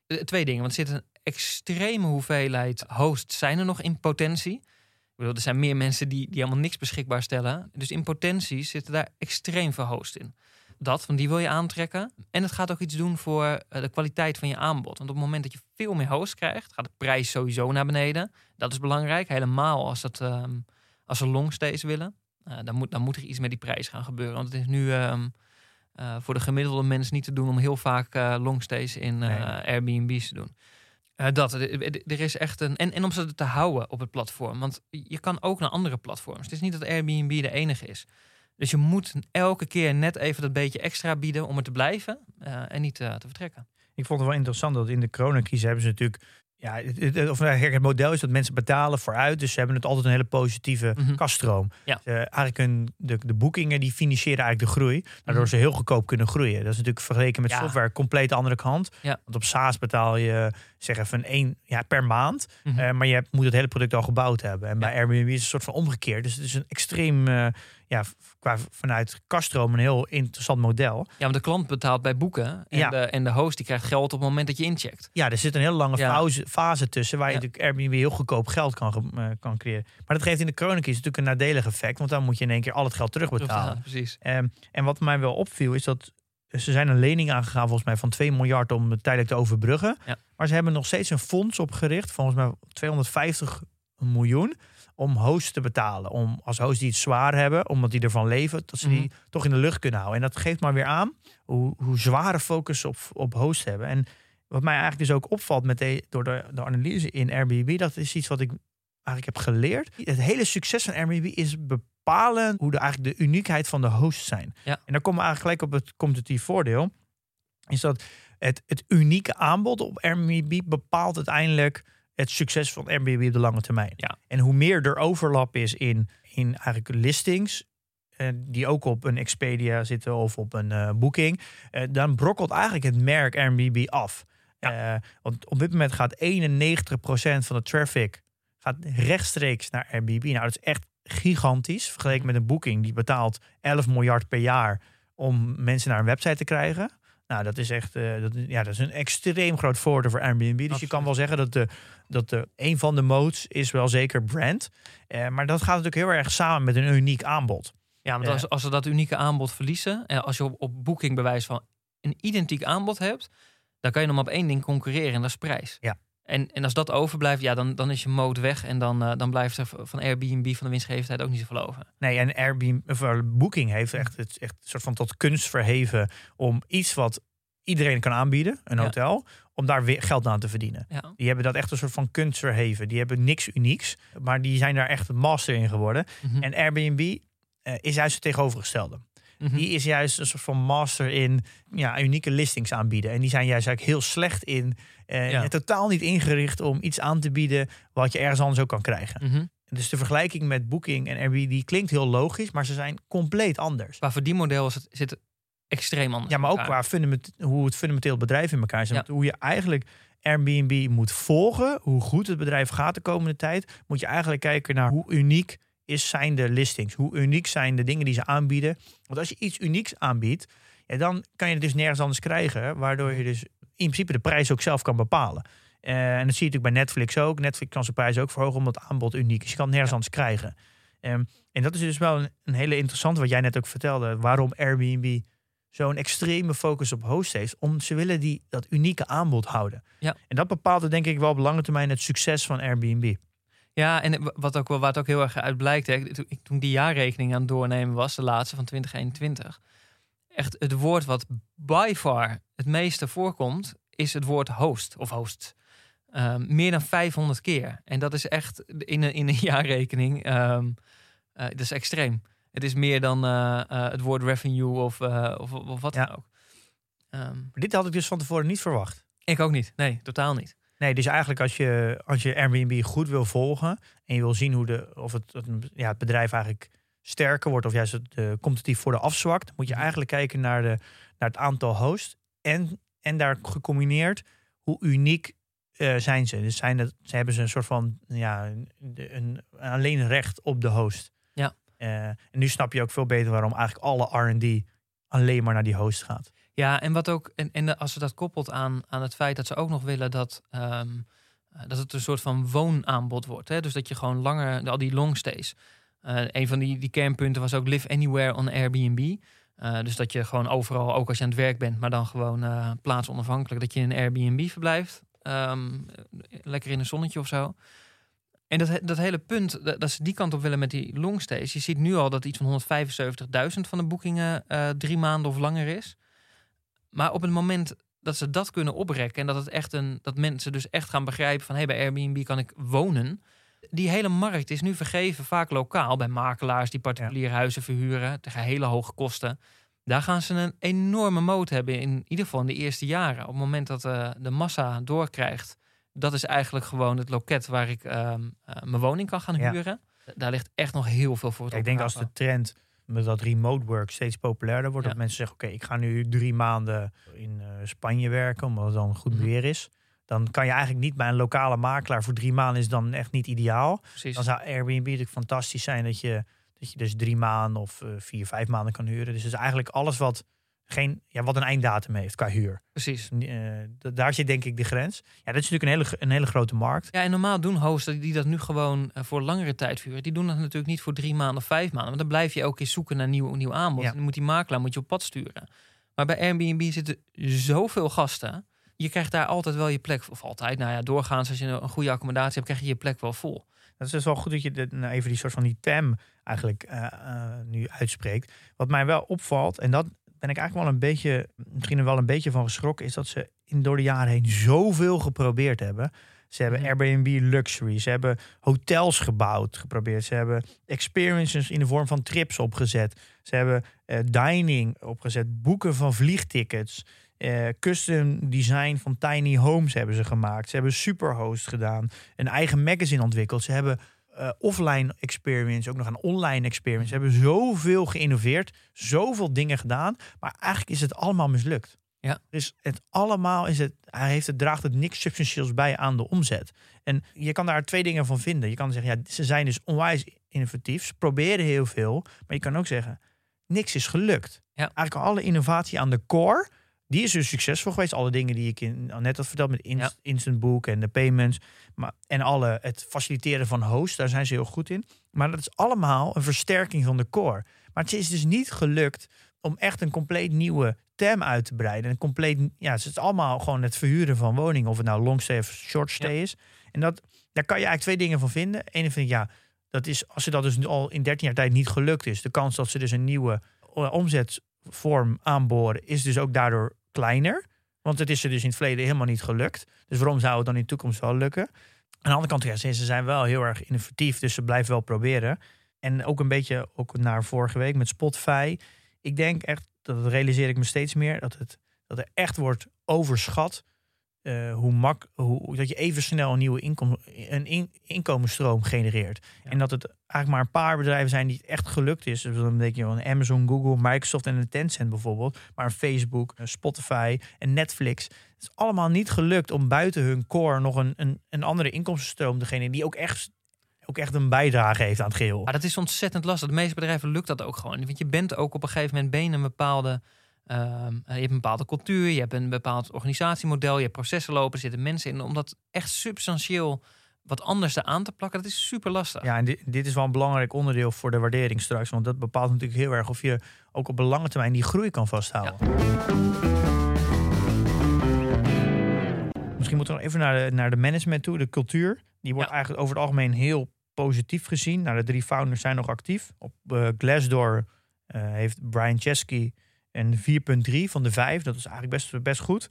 Eh, Twee dingen, want er zit een extreme hoeveelheid hosts zijn er nog in potentie. Bedoel, er zijn meer mensen die, die helemaal niks beschikbaar stellen. Dus in potentie zitten daar extreem veel hosts in. Dat, want die wil je aantrekken. En het gaat ook iets doen voor eh, de kwaliteit van je aanbod. Want op het moment dat je veel meer hosts krijgt, gaat de prijs sowieso naar beneden. Dat is belangrijk, helemaal als, het, ehm, als ze longstays willen. Eh, dan, moet, dan moet er iets met die prijs gaan gebeuren. Want het is nu ehm, eh, voor de gemiddelde mens niet te doen om heel vaak eh, longstays in Nee. Airbnb's te doen. Eh, dat, er is echt een. En, en om ze te houden op het platform. Want je kan ook naar andere platforms. Het is niet dat Airbnb de enige is. Dus je moet elke keer net even dat beetje extra bieden om er te blijven eh, en niet eh, te vertrekken. Ik vond het wel interessant dat in de coronacrisis hebben ze natuurlijk... Ja, het, of eigenlijk het model is dat mensen betalen vooruit. Dus ze hebben het altijd een hele positieve Mhm. kaststroom. Ja. Eigenlijk de, de boekingen die financieren eigenlijk de groei. Waardoor Mhm. ze heel goedkoop kunnen groeien. Dat is natuurlijk vergeleken met Ja. software compleet de andere kant. Ja. Want op SaaS betaal je zeg even een één, ja, per maand. Mhm. Eh, maar je hebt, moet het hele product al gebouwd hebben. En bij. Airbnb is het een soort van omgekeerd. Dus het is een extreem, eh, ja, qua, vanuit kaststroom een heel interessant model. Ja, want de klant betaalt bij boeken. En, Ja. de, en de host die krijgt geld op het moment dat je incheckt. Ja, er zit een hele lange Ja. fase, fase tussen waar je natuurlijk Airbnb heel goedkoop geld kan, eh, kan creëren. Maar dat geeft in de coronacrisis natuurlijk een nadelig effect, want dan moet je in één keer al het geld terugbetalen. Precies. Ehm, en wat mij wel opviel is dat ze zijn een lening aangegaan volgens mij van 2 miljard om het tijdelijk te overbruggen. Ja. Maar ze hebben nog steeds een fonds opgericht, volgens mij 250 miljoen, om hosts te betalen. Om als hosts die het zwaar hebben, omdat die ervan leven, dat ze die Mhm. toch in de lucht kunnen houden. En dat geeft maar weer aan hoe, hoe zware focus op, op hosts hebben. En wat mij eigenlijk dus ook opvalt met de, door de, de analyse in Airbnb, dat is iets wat ik eigenlijk heb geleerd. Het hele succes van Airbnb is bepalen hoe de, eigenlijk de uniekheid van de hosts zijn. Ja. En dan komen we eigenlijk gelijk op het competitief voordeel. Is dat het, het unieke aanbod op Airbnb bepaalt uiteindelijk het succes van Airbnb op de lange termijn. Ja. En hoe meer er overlap is in, in eigenlijk listings, eh, die ook op een Expedia zitten of op een eh, Booking, eh, dan brokkelt eigenlijk het merk Airbnb af. Want op dit moment gaat 91% van de traffic gaat rechtstreeks naar Airbnb. Nou, dat is echt gigantisch. Vergeleken met een Booking die betaalt 11 miljard per jaar om mensen naar een website te krijgen. Nou, dat is echt eh, dat, ja, dat is een extreem groot voordeel voor Airbnb. Dus je kan wel zeggen dat, de, dat de, een van de modes is wel zeker brand. Eh, maar dat gaat natuurlijk heel erg samen met een uniek aanbod. Ja, want als, als ze dat unieke aanbod verliezen, en als je op, op Booking bewijs van een identiek aanbod hebt, dan kan je nog maar op één ding concurreren en dat is prijs. Ja. En, en als dat overblijft, ja, dan, dan is je mode weg en dan, eh, dan blijft er van Airbnb van de winstgevendheid ook niet zoveel over. Nee, en Airbnb, of, eh, Booking heeft echt het echt een soort van tot kunst verheven om iets wat iedereen kan aanbieden, een Ja. hotel, om daar weer geld aan te verdienen. Ja. Die hebben dat echt een soort van kunst verheven. Die hebben niks unieks, maar die zijn daar echt een master in geworden. Mhm. En Airbnb eh, is juist het tegenovergestelde. Mhm. Die is juist een soort van master in ja, unieke listings aanbieden. En die zijn juist eigenlijk heel slecht in. eh, Ja. totaal niet ingericht om iets aan te bieden wat je ergens anders ook kan krijgen. Mhm. Dus de vergelijking met Booking en Airbnb die klinkt heel logisch, maar ze zijn compleet anders. Qua verdienmodel is het, zit het extreem anders. Ja, maar ook qua fundament, hoe het fundamenteel bedrijf in elkaar zit. Ja. Hoe je eigenlijk Airbnb moet volgen, hoe goed het bedrijf gaat de komende tijd, moet je eigenlijk kijken naar hoe uniek is zijn de listings, hoe uniek zijn de dingen die ze aanbieden. Want als je iets unieks aanbiedt, ja, dan kan je het dus nergens anders krijgen, waardoor je dus in principe de prijs ook zelf kan bepalen. Eh, en dat zie je natuurlijk bij Netflix ook. Netflix kan zijn prijs ook verhogen omdat het aanbod uniek is. Je kan het nergens Ja. anders krijgen. Ehm, en dat is dus wel een, een hele interessante, wat jij net ook vertelde, waarom Airbnb zo'n extreme focus op host heeft. Om ze willen die, dat unieke aanbod houden. Ja. En dat bepaalt denk ik wel op lange termijn het succes van Airbnb. Ja, en wat ook wel, waar het ook heel erg uit blijkt, hè, toen ik die jaarrekening aan het doornemen was, de laatste van 2021, echt het woord wat by far het meeste voorkomt, is het woord host of host. Ehm, meer dan 500 keer. En dat is echt in een, in een jaarrekening, eh, dat is extreem. Het is meer dan eh, eh, het woord revenue of, of, of wat Ja. dan ook. Ehm, dit had ik dus van tevoren niet verwacht. ik ook niet. Nee, totaal niet. Nee, dus eigenlijk als je, als je Airbnb goed wil volgen en je wil zien hoe de, of het, het, ja, het bedrijf eigenlijk sterker wordt of juist het uh, competitief voor de afzwakt, moet je eigenlijk kijken naar, de, naar het aantal hosts en, en daar gecombineerd hoe uniek uh, zijn ze. Dus zijn het, ze hebben ze een soort van ja, een, een, alleen recht op de host. Ja. Uh, en nu snap je ook veel beter waarom eigenlijk alle R&D alleen maar naar die host gaat. Ja, en wat ook, en, en als ze dat koppelt aan, aan het feit dat ze ook nog willen dat, um, dat het een soort van woonaanbod wordt. Hè? Dus dat je gewoon langer, al die longstays. Uh, een van die, die kernpunten was ook live anywhere on Airbnb. Uh, dus dat je gewoon overal, ook als je aan het werk bent, maar dan gewoon uh, plaatsonafhankelijk, dat je in een Airbnb verblijft. Um, lekker in een zonnetje of zo. En dat, dat hele punt, dat, ze die kant op willen met die longstays. Je ziet nu al dat iets van 175.000 van de boekingen drie maanden of langer is. Maar op het moment dat ze dat kunnen oprekken en dat het echt een dat mensen dus echt gaan begrijpen van hé, hey, bij Airbnb kan ik wonen. Die hele markt is nu vergeven, vaak lokaal, bij makelaars die particuliere ja. huizen verhuren tegen hele hoge kosten. Daar gaan ze een enorme moot hebben, in ieder geval in de eerste jaren. Op het moment dat uh, de massa doorkrijgt, dat is eigenlijk gewoon het loket waar ik uh, uh, mijn woning kan gaan huren. Ja. Daar ligt echt nog heel veel voor. Ja, ik denk als de trend dat remote work steeds populairder wordt. Ja. Dat mensen zeggen, oké, okay, ik ga nu drie maanden in uh, Spanje werken, omdat het dan goed weer is. Dan kan je eigenlijk niet bij een lokale makelaar voor drie maanden is dan echt niet ideaal. Precies. Dan zou Airbnb natuurlijk fantastisch zijn dat je, dat je dus drie maanden of uh, vier, vijf maanden kan huren. Dus het is eigenlijk alles wat, geen, ja, wat een einddatum heeft qua huur. Precies. Uh, daar zit denk ik de grens. Ja, dat is natuurlijk een hele, een hele grote markt. Ja, en normaal doen hosts die dat nu gewoon uh, voor langere tijd vuren. Die doen dat natuurlijk niet voor drie maanden of vijf maanden. Want dan blijf je elke keer zoeken naar nieuw, nieuw aanbod. Ja. En dan moet die makelaar moet je op pad sturen. Maar bij Airbnb zitten zoveel gasten. Je krijgt daar altijd wel je plek. Of altijd, nou ja, doorgaans als je een goede accommodatie hebt, krijg je je plek wel vol. Dat is dus wel goed dat je nou even die soort van die term eigenlijk uh, uh, nu uitspreekt. Wat mij wel opvalt, en dat ben ik eigenlijk wel een beetje, misschien wel een beetje van geschrokken, is dat ze in, door de jaren heen zoveel geprobeerd hebben. Ze hebben. Airbnb Luxury, ze hebben hotels gebouwd, geprobeerd. Ze hebben experiences in de vorm van trips opgezet. Ze hebben uh, dining opgezet, boeken van vliegtickets. Uh, custom design van tiny homes hebben ze gemaakt. Ze hebben superhost gedaan. Een eigen magazine ontwikkeld. Ze hebben uh, offline experience, ook nog een online experience. Ze hebben zoveel geïnnoveerd, zoveel dingen gedaan. Maar eigenlijk is het allemaal mislukt. Ja. Dus het allemaal is het, hij heeft het, draagt het niks substantieels bij aan de omzet. En je kan daar twee dingen van vinden. Je kan zeggen, ja, ze zijn dus onwijs innovatief. Ze proberen heel veel. Maar je kan ook zeggen, niks is gelukt. Ja. Eigenlijk alle innovatie aan de core die is dus succesvol geweest. Alle dingen die ik in, net had verteld met inst, ja. Instant Book en de payments. Maar, en alle, het faciliteren van hosts, daar zijn ze heel goed in. Maar dat is allemaal een versterking van de core. Maar het is dus niet gelukt om echt een compleet nieuwe term uit te breiden. Een compleet, ja, het is allemaal gewoon het verhuren van woningen. Of het nou longstay of shortstay ja. is. En dat, daar kan je eigenlijk twee dingen van vinden. Eén vind ik, ja, dat is als ze dat dus al in 13 jaar tijd niet gelukt is. De kans dat ze dus een nieuwe omzetvorm aanboren, is dus ook daardoor kleiner. Want het is er dus in het verleden helemaal niet gelukt. Dus waarom zou het dan in de toekomst wel lukken? Aan de andere kant, ja, ze zijn wel heel erg innovatief, dus ze blijven wel proberen. En ook een beetje ook naar vorige week met Spotify. ik denk echt, dat realiseer ik me steeds meer, dat, het, dat er echt wordt overschat uh, hoe mak, hoe, dat je even snel een nieuwe inkom, een in, inkomensstroom genereert. En dat het eigenlijk maar een paar bedrijven zijn die het echt gelukt is. Dus dan denk je van Amazon, Google, Microsoft en Tencent bijvoorbeeld. Maar Facebook, Spotify en Netflix. Het is allemaal niet gelukt om buiten hun core nog een, een, een andere inkomstenstroom te genereren. Die ook echt ook echt een bijdrage heeft aan het geheel. Maar dat is ontzettend lastig. De meeste bedrijven lukt dat ook gewoon. Want je bent ook op een gegeven moment benen een bepaalde Ehm, je hebt een bepaalde cultuur, je hebt een bepaald organisatiemodel, je hebt processen lopen, er zitten mensen in. Om dat echt substantieel wat anders aan te plakken, dat is super lastig. Ja, en dit, dit, is wel een belangrijk onderdeel voor de waardering straks. Want dat bepaalt natuurlijk heel erg of je ook op een lange termijn die groei kan vasthouden. Misschien moeten we nog even naar de, naar de management toe, de cultuur. Die wordt eigenlijk over het algemeen heel positief gezien. Nou, de drie founders zijn nog actief. Op uh, Glassdoor uh, heeft Brian Chesky en 4,3 van de 5. Dat is eigenlijk best, best goed.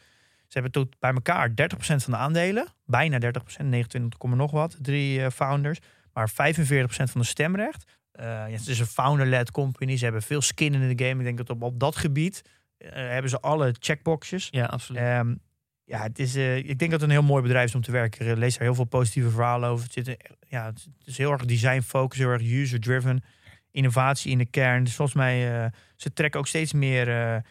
Ze hebben tot bij elkaar 30% van de aandelen. Bijna 30%, 29, nog wat. Drie uh, founders. Maar 45% van de stemrecht. Uh, ja, het is een founder-led company. Ze hebben veel skin in de game. Ik denk dat op, op dat gebied uh, hebben ze alle checkboxes. Ja, absoluut. Um, ja, het is, ik denk dat het een heel mooi bedrijf is om te werken. Ik lees daar heel veel positieve verhalen over. Het, zit, ja, het is heel erg design focus, heel erg user-driven innovatie in de kern. Dus volgens mij, uh, ze trekken ook steeds meer uh, uh,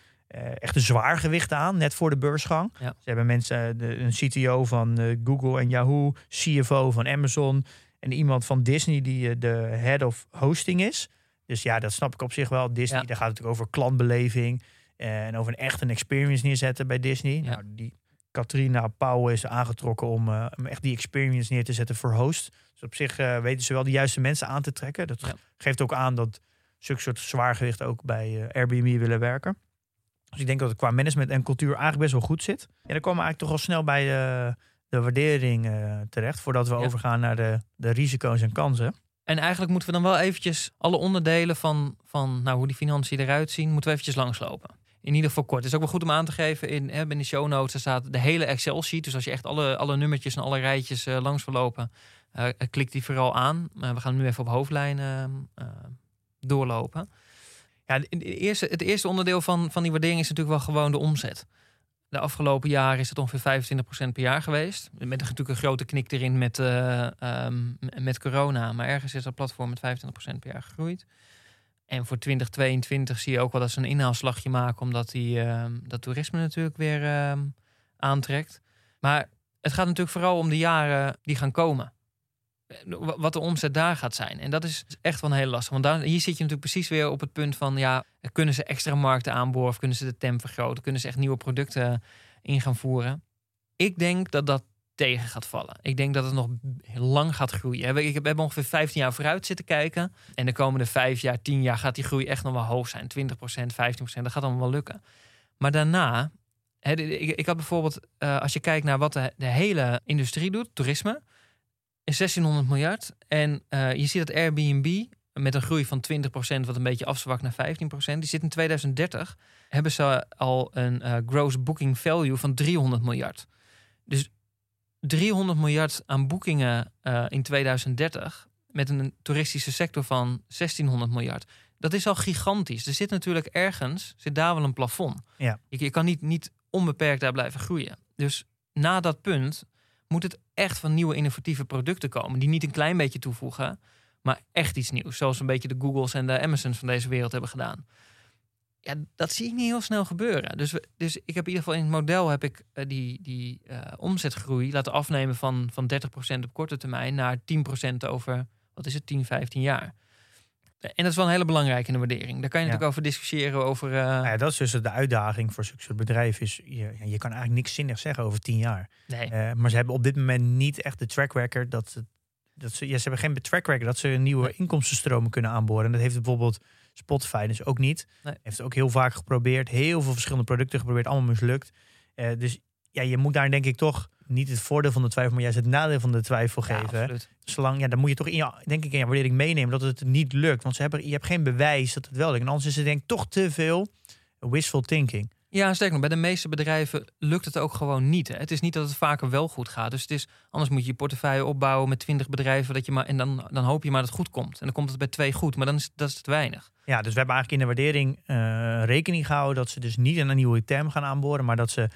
echte zwaargewichten aan, net voor de beursgang. Ja. Ze hebben mensen, de, een CTO van Google en Yahoo, CFO van Amazon en iemand van Disney die de head of hosting is. Dus ja, dat snap ik op zich wel. Disney, ja. daar gaat het natuurlijk over klantbeleving en over een echt een experience neerzetten bij Disney. Ja. Nou, die Katrina Pauw is aangetrokken om, om echt die experience neer te zetten voor host. Dus op zich uh, weten ze wel de juiste mensen aan te trekken. Dat ja. geeft ook aan dat zulke soort zwaargewicht ook bij uh, Airbnb willen werken. Dus ik denk dat het qua management en cultuur eigenlijk best wel goed zit. En dan komen we eigenlijk toch al snel bij de, de waardering uh, terecht. Voordat we Ja. overgaan naar de, de risico's en kansen. En eigenlijk moeten we dan wel eventjes alle onderdelen van, van nou, hoe die financiën eruit zien, moeten we eventjes langslopen. In ieder geval kort. Het is ook wel goed om aan te geven. In, hè, in de show notes staat de hele Excel sheet. Dus als je echt alle, alle nummertjes en alle rijtjes eh, langs wil lopen, eh, klik die vooral aan. Eh, we gaan nu even op hoofdlijnen eh, doorlopen. Ja, eerste, het eerste onderdeel van, van die waardering is natuurlijk wel gewoon de omzet. De afgelopen jaren is het ongeveer 25% per jaar geweest. Met natuurlijk een grote knik erin met, eh, ehm, met corona. Maar ergens is dat platform met 25% per jaar gegroeid. En voor 2022 zie je ook wel dat ze een inhaalslagje maken, omdat die, ehm, dat toerisme natuurlijk weer ehm, aantrekt. Maar het gaat natuurlijk vooral om de jaren die gaan komen. Eh, wa- Wat de omzet daar gaat zijn. En dat is echt wel een heel lastig. Want daar, hier zit je natuurlijk precies weer op het punt van... ja, kunnen ze extra markten aanboren of kunnen ze de temp vergroten? Kunnen ze echt nieuwe producten in gaan voeren? Ik denk dat dat tegen gaat vallen. Ik denk dat het nog lang gaat groeien. Ik heb, ongeveer 15 jaar vooruit zitten kijken. En de komende 5 jaar, 10 jaar gaat die groei echt nog wel hoog zijn. 20%, 15%, dat gaat allemaal wel lukken. Maar daarna, ik, had bijvoorbeeld, eh, als je kijkt naar wat de, hele industrie doet, toerisme, is 1600 miljard. En eh, je ziet dat Airbnb met een groei van 20%, wat een beetje afzwakt naar 15%, die zit in 2030, hebben ze al een eh, gross booking value van 300 miljard. Dus 300 miljard aan boekingen eh, in 2030 met een toeristische sector van 1600 miljard. Dat is al gigantisch. Er zit natuurlijk ergens, zit daar wel een plafond. Ja. Je, je kan niet, niet onbeperkt daar blijven groeien. Dus na dat punt moet het echt van nieuwe innovatieve producten komen. Die niet een klein beetje toevoegen, maar echt iets nieuws. Zoals een beetje de Googles en de Amazons van deze wereld hebben gedaan. Ja, dat zie ik niet heel snel gebeuren. Dus, we, dus ik heb in ieder geval in het model heb ik eh, die, die eh, omzetgroei laten afnemen van, van 30% op korte termijn naar 10% over, wat is het, 10, 15 jaar. En dat is wel een hele belangrijke in de waardering. Daar kan je Ja. natuurlijk over discussiëren over. eh, Nou ja, dat is dus de uitdaging voor zulke soort bedrijven. Is, je, je kan eigenlijk niks zinnigs zeggen over tien jaar. nee. Eh, maar ze hebben op dit moment niet echt de track record dat ze, dat ze, ja, ze hebben geen track record dat ze een nieuwe Nee. inkomstenstromen kunnen aanboren. En dat heeft bijvoorbeeld Spotify dus ook niet. Nee. Heeft ook heel vaak geprobeerd, heel veel verschillende producten geprobeerd, allemaal mislukt. Eh, dus ja, je moet daar denk ik toch niet het voordeel van de twijfel, maar juist het nadeel van de twijfel Ja, geven. absoluut. Zolang, ja, dan moet je toch in je, denk ik in je waardering meenemen dat het niet lukt. Want ze hebben, je hebt geen bewijs dat het wel lukt. En anders is het denk ik toch te veel wishful thinking. Ja, sterker nog, bij de meeste bedrijven lukt het ook gewoon niet. Hè. Het is niet dat het vaker wel goed gaat. Dus het is, anders moet je je portefeuille opbouwen met 20 bedrijven. Dat je maar, en dan, dan hoop je maar dat het goed komt. En dan komt het bij twee goed, maar dan is dat is te weinig. Ja, dus we hebben eigenlijk in de waardering eh, rekening gehouden dat ze dus niet een nieuwe term gaan aanboren, maar dat ze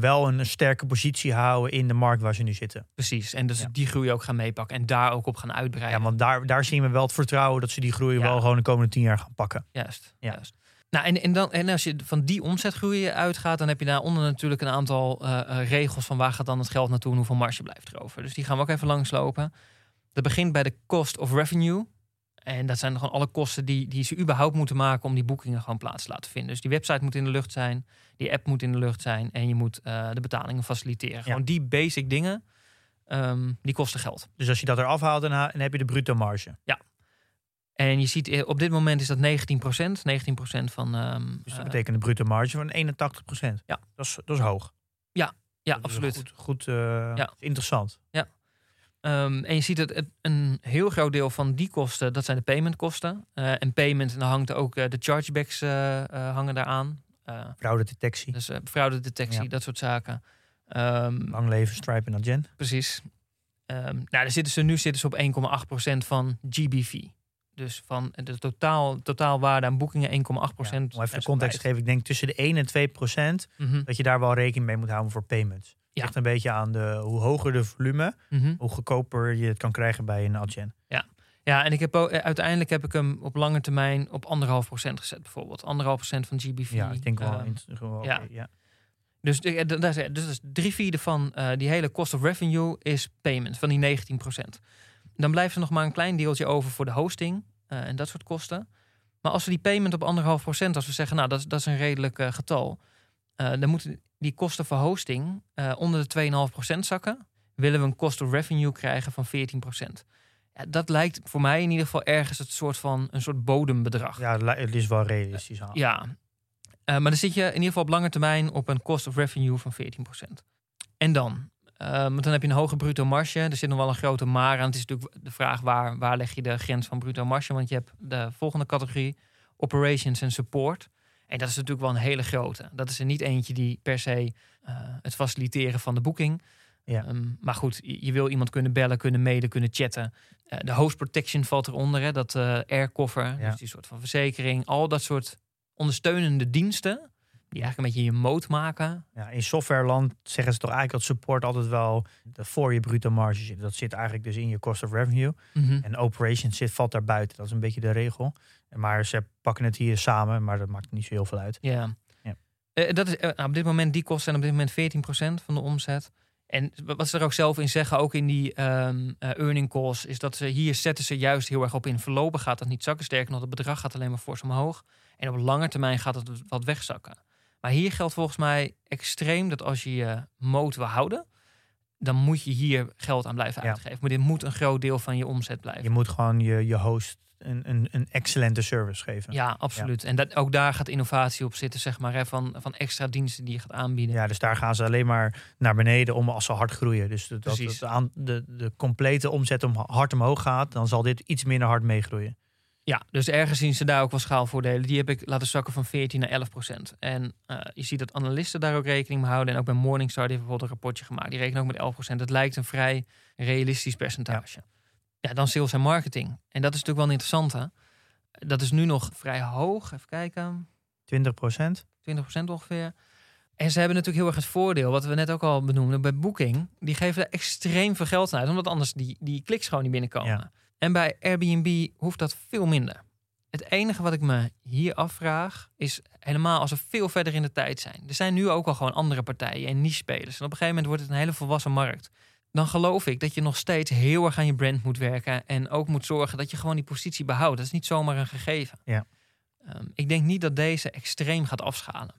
wel een sterke positie houden in de markt waar ze nu zitten. Precies. En dat ze Ja. die groei ook gaan meepakken en daar ook op gaan uitbreiden. Ja, want daar, daar zien we wel het vertrouwen dat ze die groei Ja. wel gewoon de komende tien jaar gaan pakken. Juist. Ja. juist. Nou, en, en, dan, en als je van die omzetgroei uitgaat, dan heb je daaronder natuurlijk een aantal eh, eh, regels van waar gaat dan het geld naartoe en hoeveel marge blijft erover. Dus die gaan we ook even langslopen. Dat begint bij de cost of revenue. En dat zijn gewoon alle kosten die, die ze überhaupt moeten maken om die boekingen gewoon plaats te laten vinden. Dus die website moet in de lucht zijn, die app moet in de lucht zijn en je moet eh, de betalingen faciliteren. Gewoon die basic dingen, ehm, die kosten geld. Dus als je dat eraf haalt, dan, ha- dan heb je de bruto marge. En je ziet eh, op dit moment is dat 19% 19% van. ehm, Dus dat eh, betekent een bruto marge van 81% Ja. Dat is, dat is hoog. ja, Dat is absoluut. Goed, goed Ja. interessant. Ehm, en je ziet dat het, een heel groot deel van die kosten, dat zijn de paymentkosten. Eh en payment, en dan hangt ook de chargebacks hangen daaraan. Eh Fraudedetectie, dus eh fraudedetectie, Ja. dat soort zaken. Ehm, lang leven, Stripe en Adyen. precies. Ehm, nou, daar zitten ze, nu zitten ze op 1,8% van GBV. Dus van de totaal, totaalwaarde aan boekingen 1,8%. Ja, om even de context te geven. Ik denk tussen de 1 en 2 procent Mhm, dat je daar wel rekening mee moet houden voor payments. Ja. Ligt een beetje aan de, hoe hoger de volume, mhm. hoe goedkoper je het kan krijgen bij een Adyen. Ja, en ik heb ook, eh, uiteindelijk heb ik hem op lange termijn op anderhalf procent gezet, bijvoorbeeld. Anderhalf procent van GBV. Ja, ik denk wel. Ehm, ja. ja. Dus, is- dus drie vierde van eh, die hele cost of revenue is payment, van die 19%. Dan blijft er nog maar een klein deeltje over voor de hosting eh, en dat soort kosten. Maar als we die payment op anderhalf procent, als we zeggen, nou dat, is- dat is een redelijk eh, getal, eh, dan moeten die kosten voor hosting eh, onder de 2,5% zakken. Willen we een cost of revenue krijgen van 14%. Ja, dat lijkt voor mij in ieder geval ergens het soort van een soort bodembedrag. Ja, het is wel realistisch. aan. Ja, Eh, maar dan zit je in ieder geval op lange termijn op een cost of revenue van 14%. En dan? Eh, want dan heb je een hoge bruto marge. Er zit nog wel een grote maar aan. Het is natuurlijk de vraag waar, waar leg je de grens van bruto marge? Want je hebt de volgende categorie, operations en support. En dat is natuurlijk wel een hele grote. Dat is er niet eentje die per se eh, het faciliteren van de boeking. Ja. Ehm, maar goed, je, je wil iemand kunnen bellen, kunnen mailen, kunnen chatten. Eh, de host protection valt eronder, hè, dat eh aircover, Ja. dus die soort van verzekering. Al dat soort ondersteunende diensten, die eigenlijk een beetje je moot maken. Ja, in softwareland zeggen ze toch eigenlijk dat support altijd wel de- voor je bruto marge zit. Dat zit eigenlijk dus in je cost of revenue. En operations zit, valt daar buiten. Dat is een beetje de regel. Maar ze pakken het hier samen, maar dat maakt niet zo heel veel uit. Ja. Ja. Eh, dat is, nou, op dit moment, die kosten zijn op dit moment 14% van de omzet. En wat ze er ook zelf in zeggen, ook in die ehm eh, earning calls, is dat ze hier zetten ze juist heel erg op in. Verlopen gaat dat niet zakken. Sterker nog, het bedrag gaat alleen maar fors omhoog. En op lange termijn gaat het wat wegzakken. Maar hier geldt volgens mij extreem dat als je je moot wil houden, dan moet je hier geld aan blijven Ja. uitgeven. Maar dit moet een groot deel van je omzet blijven. Je moet gewoon je, je host een, een, een excellente service geven. Ja, absoluut. En dat, ook daar gaat innovatie op zitten, zeg maar, hè, van, van extra diensten die je gaat aanbieden. Ja, dus daar gaan ze alleen maar naar beneden om als ze hard groeien. Dus dat, dat aan, de, de complete omzet om hard omhoog gaat, dan zal dit iets minder hard meegroeien. Ja, dus ergens zien ze daar ook wel schaalvoordelen. Die heb ik laten zakken van 14 naar 11 procent. En eh, je ziet dat analisten daar ook rekening mee houden. En ook bij Morningstar, die heeft bijvoorbeeld een rapportje gemaakt. Die rekenen ook met 11 procent. Het lijkt een vrij realistisch percentage. Ja. Dan sales en marketing. En dat is natuurlijk wel een interessante. Dat is nu nog vrij hoog. Even kijken. 20 procent. 20% ongeveer. En ze hebben natuurlijk heel erg het voordeel, wat we net ook al benoemden, bij Booking. Die geven er extreem veel geld aan uit, omdat anders die, die kliks gewoon niet binnenkomen. Ja. En bij Airbnb hoeft dat veel minder. Het enige wat ik me hier afvraag, is helemaal als we veel verder in de tijd zijn. Er zijn nu ook al gewoon andere partijen en niche-spelers. En op een gegeven moment wordt het een hele volwassen markt. Dan geloof ik dat je nog steeds heel erg aan je brand moet werken. En ook moet zorgen dat je gewoon die positie behoudt. Dat is niet zomaar een gegeven. Ja. Ehm, ik denk niet dat deze extreem gaat afschalen.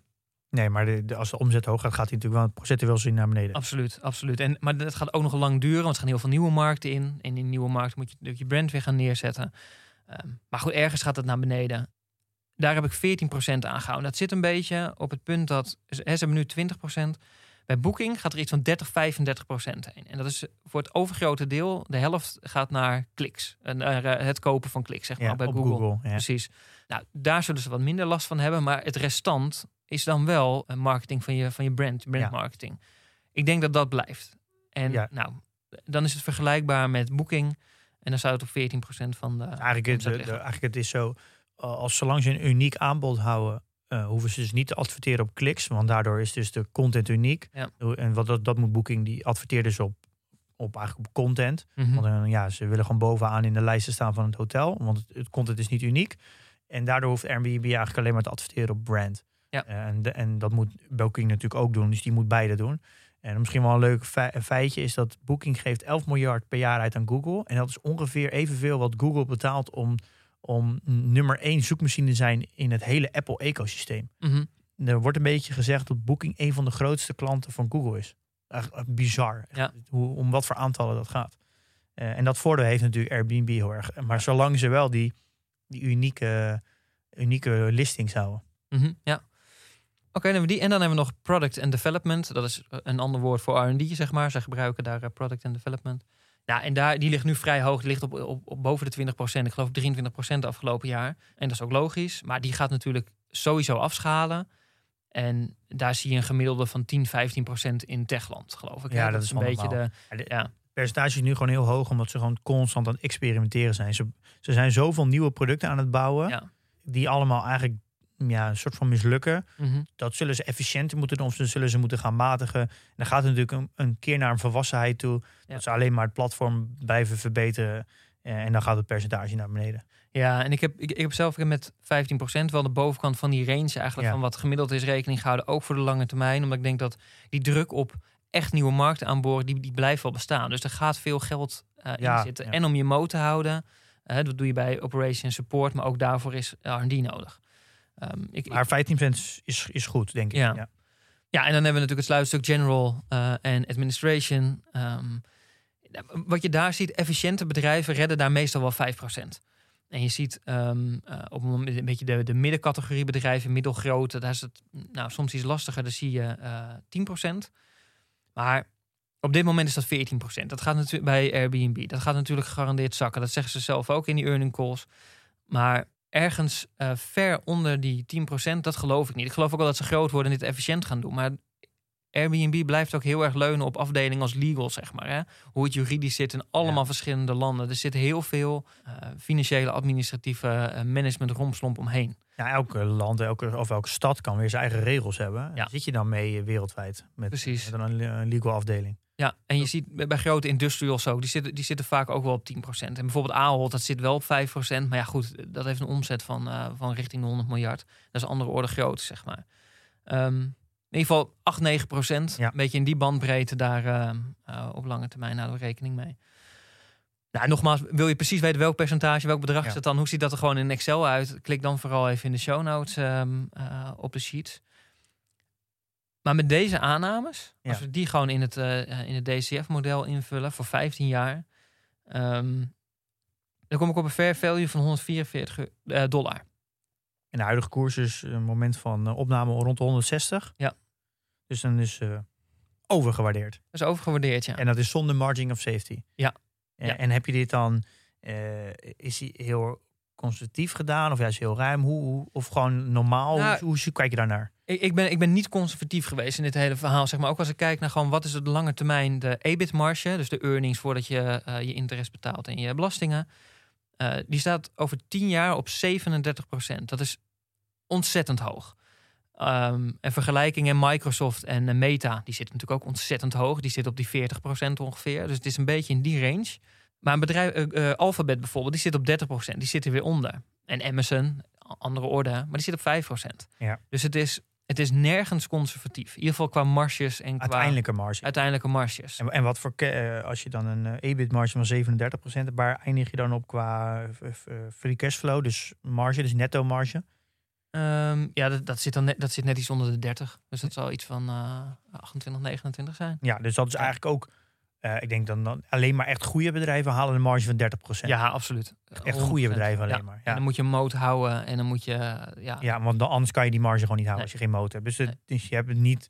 Nee, maar de, de- als de omzet hoog gaat, gaat hij natuurlijk wel procentueel zien naar beneden. Absoluut, absoluut. En, maar dat gaat ook nog lang duren, want er gaan heel veel nieuwe markten in. En in die nieuwe markten moet je natuurlijk je brand weer gaan neerzetten. Ehm, maar goed, ergens gaat het naar beneden. Daar heb ik 14% aan gehouden. Dat zit een beetje op het punt dat ze hebben nu 20%. Bij Booking gaat er iets van 30, 35% heen. En dat is voor het overgrote deel, de helft gaat naar kliks. En naar eh, het kopen van kliks, zeg maar, ja, bij Google. Google. ja. Precies. Nou, daar zullen ze wat minder last van hebben. Maar het restant is dan wel een marketing van je, van je brand, brandmarketing. Ik denk dat dat blijft. En Ja. nou, dan is het vergelijkbaar met Booking. En dan zou het op 14% van de. Eigenlijk, het, de- eigenlijk het is zo, als zolang ze een uniek aanbod houden, uh, hoeven ze dus niet te adverteren op kliks, want daardoor is dus de content uniek. Ja. En wat dat, dat moet Booking, die adverteert dus op, op eigenlijk op content. Mhm. Want uh, ja, ze willen gewoon bovenaan in de lijsten staan van het hotel, want het, het content is niet uniek. En daardoor hoeft Airbnb eigenlijk alleen maar te adverteren op brand. Ja. Uh, en, de- en dat moet Booking natuurlijk ook doen, dus die moet beide doen. En misschien wel een leuk fe- feitje is dat Booking geeft 11 miljard per jaar uit aan Google. En dat is ongeveer evenveel wat Google betaalt om, om nummer één zoekmachine te zijn in het hele Apple-ecosysteem. Mhm. Er wordt een beetje gezegd dat Booking een van de grootste klanten van Google is. Echt bizar. Echt, hoe, om wat voor aantallen dat gaat. Eh, en dat voordeel heeft natuurlijk Airbnb heel erg. Maar zolang ze wel die, die unieke, unieke listings houden. Mhm, ja. Oké, dan hebben we die. En dan hebben we nog product and development. Dat is een ander woord voor R&D, zeg maar. Zij gebruiken daar eh, product and development. Ja, en daar, die ligt nu vrij hoog. Die ligt op, op, op boven de 20% Ik geloof 23 de afgelopen jaar. En dat is ook logisch. Maar die gaat natuurlijk sowieso afschalen. En daar zie je een gemiddelde van 10, 15% in Techland, geloof ik. Ja, dat is een beetje de... Ja, percentage is nu gewoon heel hoog, omdat ze gewoon constant aan het experimenteren zijn. Ze, ze zijn zoveel nieuwe producten aan het bouwen, Ja. die allemaal eigenlijk ja, een soort van mislukken. Mhm. Dat zullen ze efficiënter moeten doen, of ze zullen ze moeten gaan matigen. En dan gaat het natuurlijk een, een keer naar een volwassenheid toe. Ja. Dat ze alleen maar het platform blijven verbeteren. eh, En dan gaat het percentage naar beneden. Ja, en ik heb, ik, ik heb zelf met 15% wel de bovenkant van die range eigenlijk Ja. van wat gemiddeld is rekening gehouden, ook voor de lange termijn. Omdat ik denk dat die druk op echt nieuwe markten aanboren, die, die blijft wel bestaan. Dus er gaat veel geld eh, in Ja, zitten. ja. En om je moot te houden, eh, dat doe je bij operation support, maar ook daarvoor is R&D nodig. Ehm, ik, Maar 15% is, is goed, denk ik. Ja. Ja. ja, en dan hebben we natuurlijk het sluitstuk general eh, en administration. Ehm, wat je daar ziet, efficiënte bedrijven redden daar meestal wel 5%. En je ziet ehm, eh, op een beetje de, de middencategorie bedrijven, middelgrote, daar is het nou, soms iets lastiger, daar zie je eh 10%. Maar op dit moment is dat 14%. Dat gaat natuurlijk bij Airbnb. Dat gaat natuurlijk gegarandeerd zakken. Dat zeggen ze zelf ook in die earning calls. Maar ergens eh, ver onder die 10%, dat geloof ik niet. Ik geloof ook wel dat ze groot worden en dit efficiënt gaan doen. Maar Airbnb blijft ook heel erg leunen op afdelingen als legal, zeg maar. Hè? Hoe het juridisch zit in allemaal Ja. verschillende landen. Er zit heel veel eh, financiële, administratieve eh, management romslomp omheen. Ja, elke land elke, of elke stad kan weer zijn eigen regels hebben. Ja. Zit je dan mee wereldwijd met, Precies. met een, een legal afdeling. Ja, en je ziet bij grote industrials ook, die zitten, die zitten vaak ook wel op 10%. En bijvoorbeeld Ahold, dat zit wel op 5%. Maar ja, goed, dat heeft een omzet van, eh, van richting de 100 miljard. Dat is een andere orde grootte, zeg maar. Ehm, in ieder geval 8, 9 procent. Ja. Een beetje in die bandbreedte daar ehm, eh, op lange termijn houden we rekening mee. Nou, nogmaals, wil je precies weten welk percentage, welk bedrag Ja. is het dan? Hoe ziet dat er gewoon in Excel uit? Klik dan vooral even in de show notes ehm, eh, op de sheets. Maar met deze aannames, Ja. als we die gewoon in het, eh, in het DCF-model invullen voor 15 jaar, ehm, dan kom ik op een fair value van 144 eh, dollar. En de huidige koers is een moment van eh, opname rond de 160. Ja. Dus dan is overgewaardeerd. Dat is overgewaardeerd, ja. En dat is zonder margin of safety. Ja. En, Ja. en heb je dit dan, is hij heel conservatief gedaan of juist heel ruim? Hoe, hoe- of gewoon normaal? Nou, hoe, hoe kijk je daarnaar? Ik, ik, ben, ik ben niet conservatief geweest in dit hele verhaal. Zeg maar. Ook als ik kijk naar gewoon wat is het lange termijn de EBIT-marge, dus de earnings voordat je eh, je interest betaalt en je belastingen. eh, die staat over 10 jaar op 37% Dat is ontzettend hoog. Ehm, en vergelijkingen Microsoft en eh, Meta, die zitten natuurlijk ook ontzettend hoog. Die zitten op die 40% ongeveer. Dus het is een beetje in die range. Maar een bedrijf, Alphabet bijvoorbeeld, die zit op 30% Die zit er weer onder. En Amazon, andere orde, maar die zit op 5 Ja. Dus het is, het is nergens conservatief. In ieder geval qua marges en qua Uiteindelijke marge. uiteindelijke marges. En, en wat voor, eh, als je dan een eh, EBIT-marge van 37% hebt, waar eindig je dan op qua eh, free cashflow? Dus marge, dus netto marge. Ehm, ja, dat, dat, zit dan net, dat zit net iets onder de 30. Dus dat zal iets van eh 28, 29 zijn. Ja, dus dat is eigenlijk ook, eh, ik denk dan, dan alleen maar echt goede bedrijven halen een marge van 30%. Ja, absoluut. Echt goede 100%. bedrijven alleen Ja. maar. En Ja. dan moet je een moot houden en dan moet je... eh, Ja, Ja, want dan, anders kan je die marge gewoon niet houden Nee. als je geen motor hebt. Dus, het- Nee. dus je hebt het niet,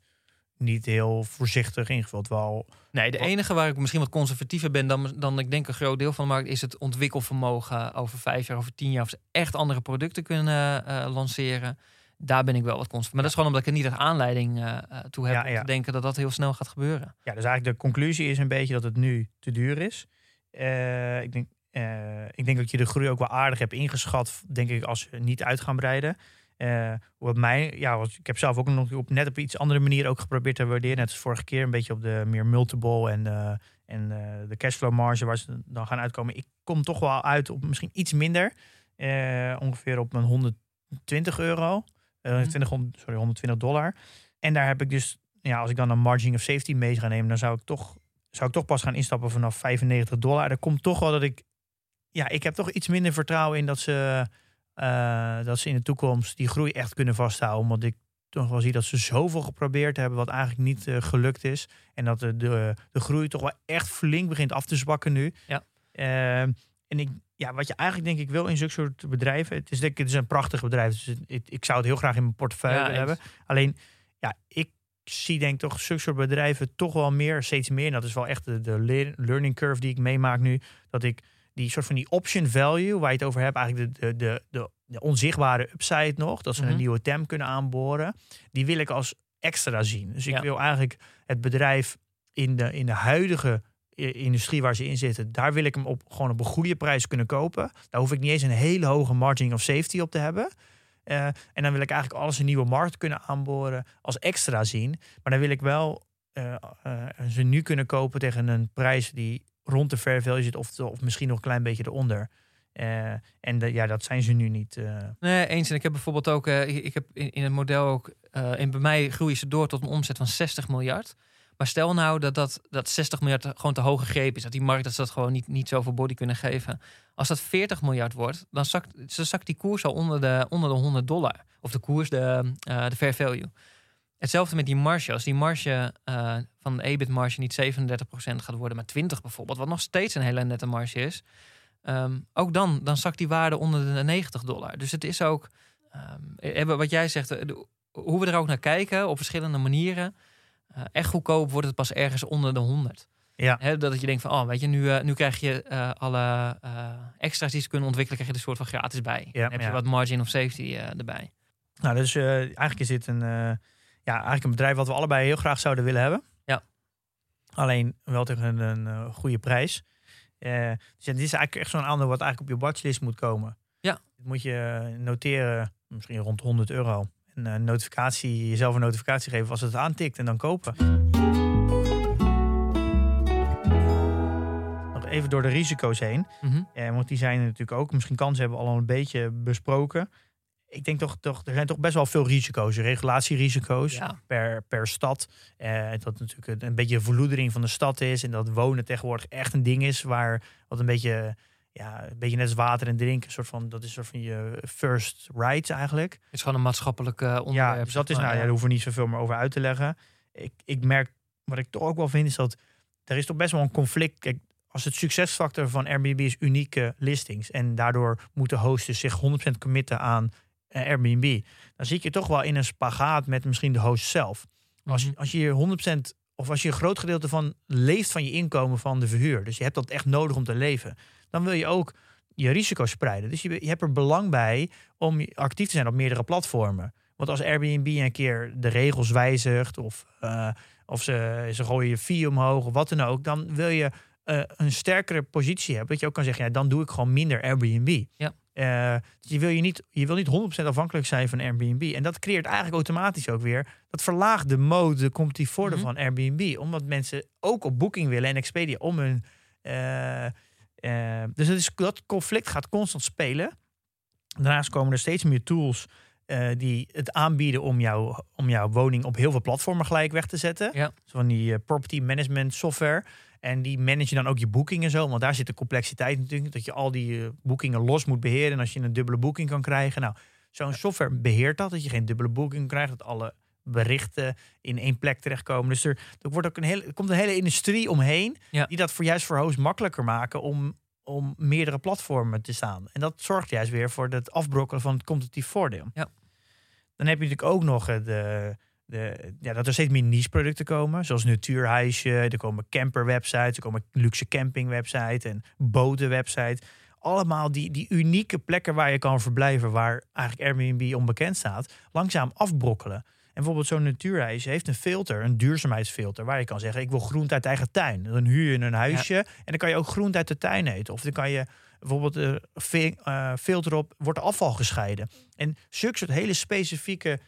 niet heel voorzichtig ingevuld. Wel, Nee, de Wat- enige waar ik misschien wat conservatiever ben dan, dan ik denk een groot deel van de markt... is het ontwikkelvermogen over vijf jaar, over tien jaar... of ze echt andere producten kunnen eh, lanceren. Daar ben ik wel wat constant. Maar dat is gewoon omdat ik er niet echt aanleiding uh, toe heb Ja, om ja. te denken dat dat heel snel gaat gebeuren. Ja, dus eigenlijk de conclusie is een beetje dat het nu te duur is. Eh, ik, denk, eh, ik denk dat je de groei ook wel aardig hebt ingeschat, denk ik, als we niet uit gaan breiden. Eh, wat mij, ja, was, ik heb zelf ook nog op net op iets andere manier ook geprobeerd te waarderen. Net als vorige keer, een beetje op de meer multiple en, eh, en eh, de cashflow marge waar ze dan gaan uitkomen. Ik kom toch wel uit op misschien iets minder. Eh, ongeveer op een 120 euro. Eh, Mhm. 20, hond- sorry, 120 dollar. En daar heb ik dus, ja, als ik dan een margin of safety mee ga nemen, dan zou ik toch, zou ik toch pas gaan instappen vanaf 95 dollar. Er komt toch wel dat ik, ja, ik heb toch iets minder vertrouwen in dat ze, eh, dat ze in de toekomst die groei echt kunnen vasthouden. Omdat ik toch wel zie dat ze zoveel geprobeerd hebben, wat eigenlijk niet eh, gelukt is. En dat de, de, de groei toch wel echt flink begint af te zwakken nu. Ja. Ehm, en ik, ja, wat je eigenlijk denk ik wil in zulke soort bedrijven. Het is, denk ik, het is een prachtig bedrijf. Dus ik, ik zou het heel graag in mijn portefeuille Ja, hebben. Alleen, ja, ik zie denk toch zulke soort bedrijven toch wel meer, steeds meer. En dat is wel echt de, de lear- learning curve die ik meemaak nu. Dat ik die soort van die option value, waar je het over hebt, eigenlijk de, de, de, de, onzichtbare upside nog. Dat ze Mhm. een nieuwe TAM kunnen aanboren. Die wil ik als extra zien. Dus ik Ja. wil eigenlijk het bedrijf in de, in de huidige industrie waar ze in zitten, daar wil ik hem op gewoon op een goede prijs kunnen kopen. Daar hoef ik niet eens een hele hoge margin of safety op te hebben. Eh, en dan wil ik eigenlijk alles een nieuwe markt kunnen aanboren als extra zien. Maar dan wil ik wel eh, eh, ze nu kunnen kopen tegen een prijs die rond de fair value zit of, of misschien nog een klein beetje eronder. En de- ja, dat zijn ze nu niet. Nee, eens. En ik heb bijvoorbeeld ook, ik, heb in, in het model ook, en bij mij groeien ze door tot een omzet van 60 miljard. Maar stel nou dat, dat, dat 60 miljard gewoon te hoog gegrepen is. Dat die markt dat ze dat gewoon niet, niet zoveel body kunnen geven. Als dat 40 miljard wordt, dan zakt, dan zakt die koers al onder de, onder de 100 dollar. Of de koers, de, eh, de fair value. Hetzelfde met die marge. Als die marge eh, van de EBIT-marge niet 37% gaat worden, maar 20 bijvoorbeeld, wat nog steeds een hele nette marge is. ehm, ook dan, dan zakt die waarde onder de 90 dollar. Dus het is ook, ehm, eh, wat jij zegt, hoe we er ook naar kijken op verschillende manieren. Eh, echt goedkoop wordt het pas ergens onder de 100. Ja. Dat je denkt van, oh, weet je, nu, eh, nu krijg je eh, alle extra's die ze kunnen ontwikkelen, krijg je er een soort van gratis bij. Ja, dan heb je ja. wat margin of safety erbij. Nou, dus eigenlijk is dit een, ja, eigenlijk een bedrijf wat we allebei heel graag zouden willen hebben. Ja. Alleen wel tegen een, eh, goede prijs. Dus dit is eigenlijk echt zo'n aandeel wat eigenlijk op je watchlist moet komen. Ja. Dit moet je noteren, misschien rond 100 euro. En een notificatie, jezelf een notificatie geven als het aantikt en dan kopen. Nog even door de risico's heen. Mhm. Ja, want die zijn er natuurlijk ook. Misschien kansen hebben we al een beetje besproken. Ik denk toch, toch, er zijn toch best wel veel risico's. Regulatierisico's Ja. per, per stad. Eh, dat natuurlijk een- een beetje verloedering van de stad is. En dat wonen tegenwoordig echt een ding is. Waar wat een beetje, ja, een beetje net als water en drinken. Een soort van, dat is een soort van je first rights eigenlijk. Het is gewoon een maatschappelijk onderwerp. Ja, dus dat is, nou, ja, daar hoeven we niet zoveel meer over uit te leggen. Ik, ik merk, wat ik toch ook wel vind, is dat er is toch best wel een conflict. Kijk, als het succesfactor van Airbnb is unieke listings. En daardoor moeten hosts zich 100% committen aan eh, Airbnb. Dan zit je toch wel in een spagaat met misschien de host zelf. Als, Mhm. als je hier 100% of als je een groot gedeelte van leeft van je inkomen van de verhuur. Dus je hebt dat echt nodig om te leven. Dan wil je ook je risico spreiden. Dus je, je hebt er belang bij om actief te zijn op meerdere platformen. Want als Airbnb een keer de regels wijzigt of, eh, of ze, ze gooien je fee omhoog of wat dan ook, dan wil je eh, een sterkere positie hebben. Dat je ook kan zeggen, ja, dan doe ik gewoon minder Airbnb. Ja. Eh, dus je wil, je, niet, je wil niet 100% afhankelijk zijn van Airbnb. En dat creëert eigenlijk automatisch ook weer, dat verlaagt de mode, de competitieve voordeel Mhm. van Airbnb. Omdat mensen ook op Booking willen en Expedia om hun... eh, eh, dus is, dat conflict gaat constant spelen. Daarnaast komen er steeds meer tools eh, die het aanbieden om, jou, om jouw woning op heel veel platformen gelijk weg te zetten. Ja. Zo van die eh, property management software. En die manage dan ook je boekingen zo. Want daar zit de complexiteit natuurlijk. Dat je al die eh, boekingen los moet beheren. En als je een dubbele boeking kan krijgen. Nou, zo'n software beheert dat. Dat je geen dubbele boeking krijgt. Dat alle berichten in één plek terechtkomen. Dus er, er, wordt ook een hele, er komt een hele industrie omheen. Ja. Die dat voor juist voor hosts makkelijker maken om, om meerdere platformen te staan. En dat zorgt juist weer voor het afbrokkelen van het competitief voordeel. Ja. Dan heb je natuurlijk ook nog eh, de, de, ja, dat er steeds meer niche producten komen. Zoals Natuurhuisje, er komen camperwebsites, er komen luxe campingwebsites en botenwebsites. allemaal die, die unieke plekken waar je kan verblijven, waar eigenlijk Airbnb onbekend staat, langzaam afbrokkelen. En bijvoorbeeld zo'n natuurhuis heeft een filter, een duurzaamheidsfilter, waar je kan zeggen: ik wil groente uit eigen tuin. Dan huur je een huisje en dan kan je ook groente uit de tuin eten. Of dan kan je bijvoorbeeld een uh, filter op, wordt afval gescheiden. En zulke soort hele specifieke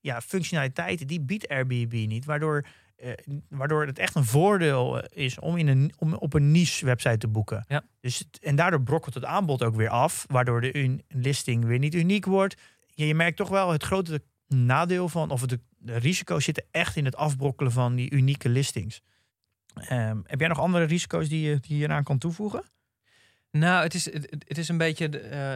ja, functionaliteiten, die biedt Airbnb niet, waardoor uh, waardoor het echt een voordeel eh, is om, in een, om op een niche website te boeken. Ja. Dus, en daardoor brokkelt het aanbod ook weer af, waardoor de listing weer niet uniek wordt. Je merkt toch wel het grote nadeel van, of de, de risico's zitten echt in het afbrokkelen van die unieke listings. Um, heb jij nog andere risico's die je, je eraan kan toevoegen? Nou, het is, het, is een beetje,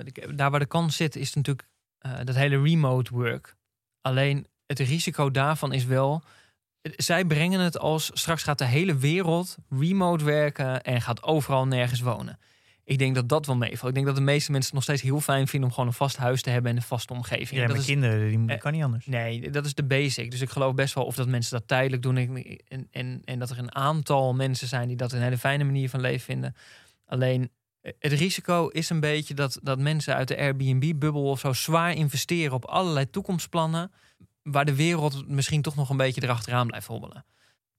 uh, daar waar de kans zit, is natuurlijk uh, dat hele remote work. Alleen het risico daarvan is wel zij brengen het als straks gaat de hele wereld remote werken en gaat overal nergens wonen. Ik denk dat dat wel meevalt. Ik denk dat de meeste mensen het nog steeds heel fijn vinden om gewoon een vast huis te hebben en een vaste omgeving. Ja, dat is, kinderen, die eh, kan niet anders. Nee, dat is de basic. Dus ik geloof best wel of dat mensen dat tijdelijk doen. En, en, en dat er een aantal mensen zijn die dat een hele fijne manier van leven vinden. Alleen eh, het risico is een beetje dat, dat mensen uit de Airbnb-bubbel of zo zwaar investeren op allerlei toekomstplannen waar de wereld misschien toch nog een beetje erachteraan blijft hobbelen.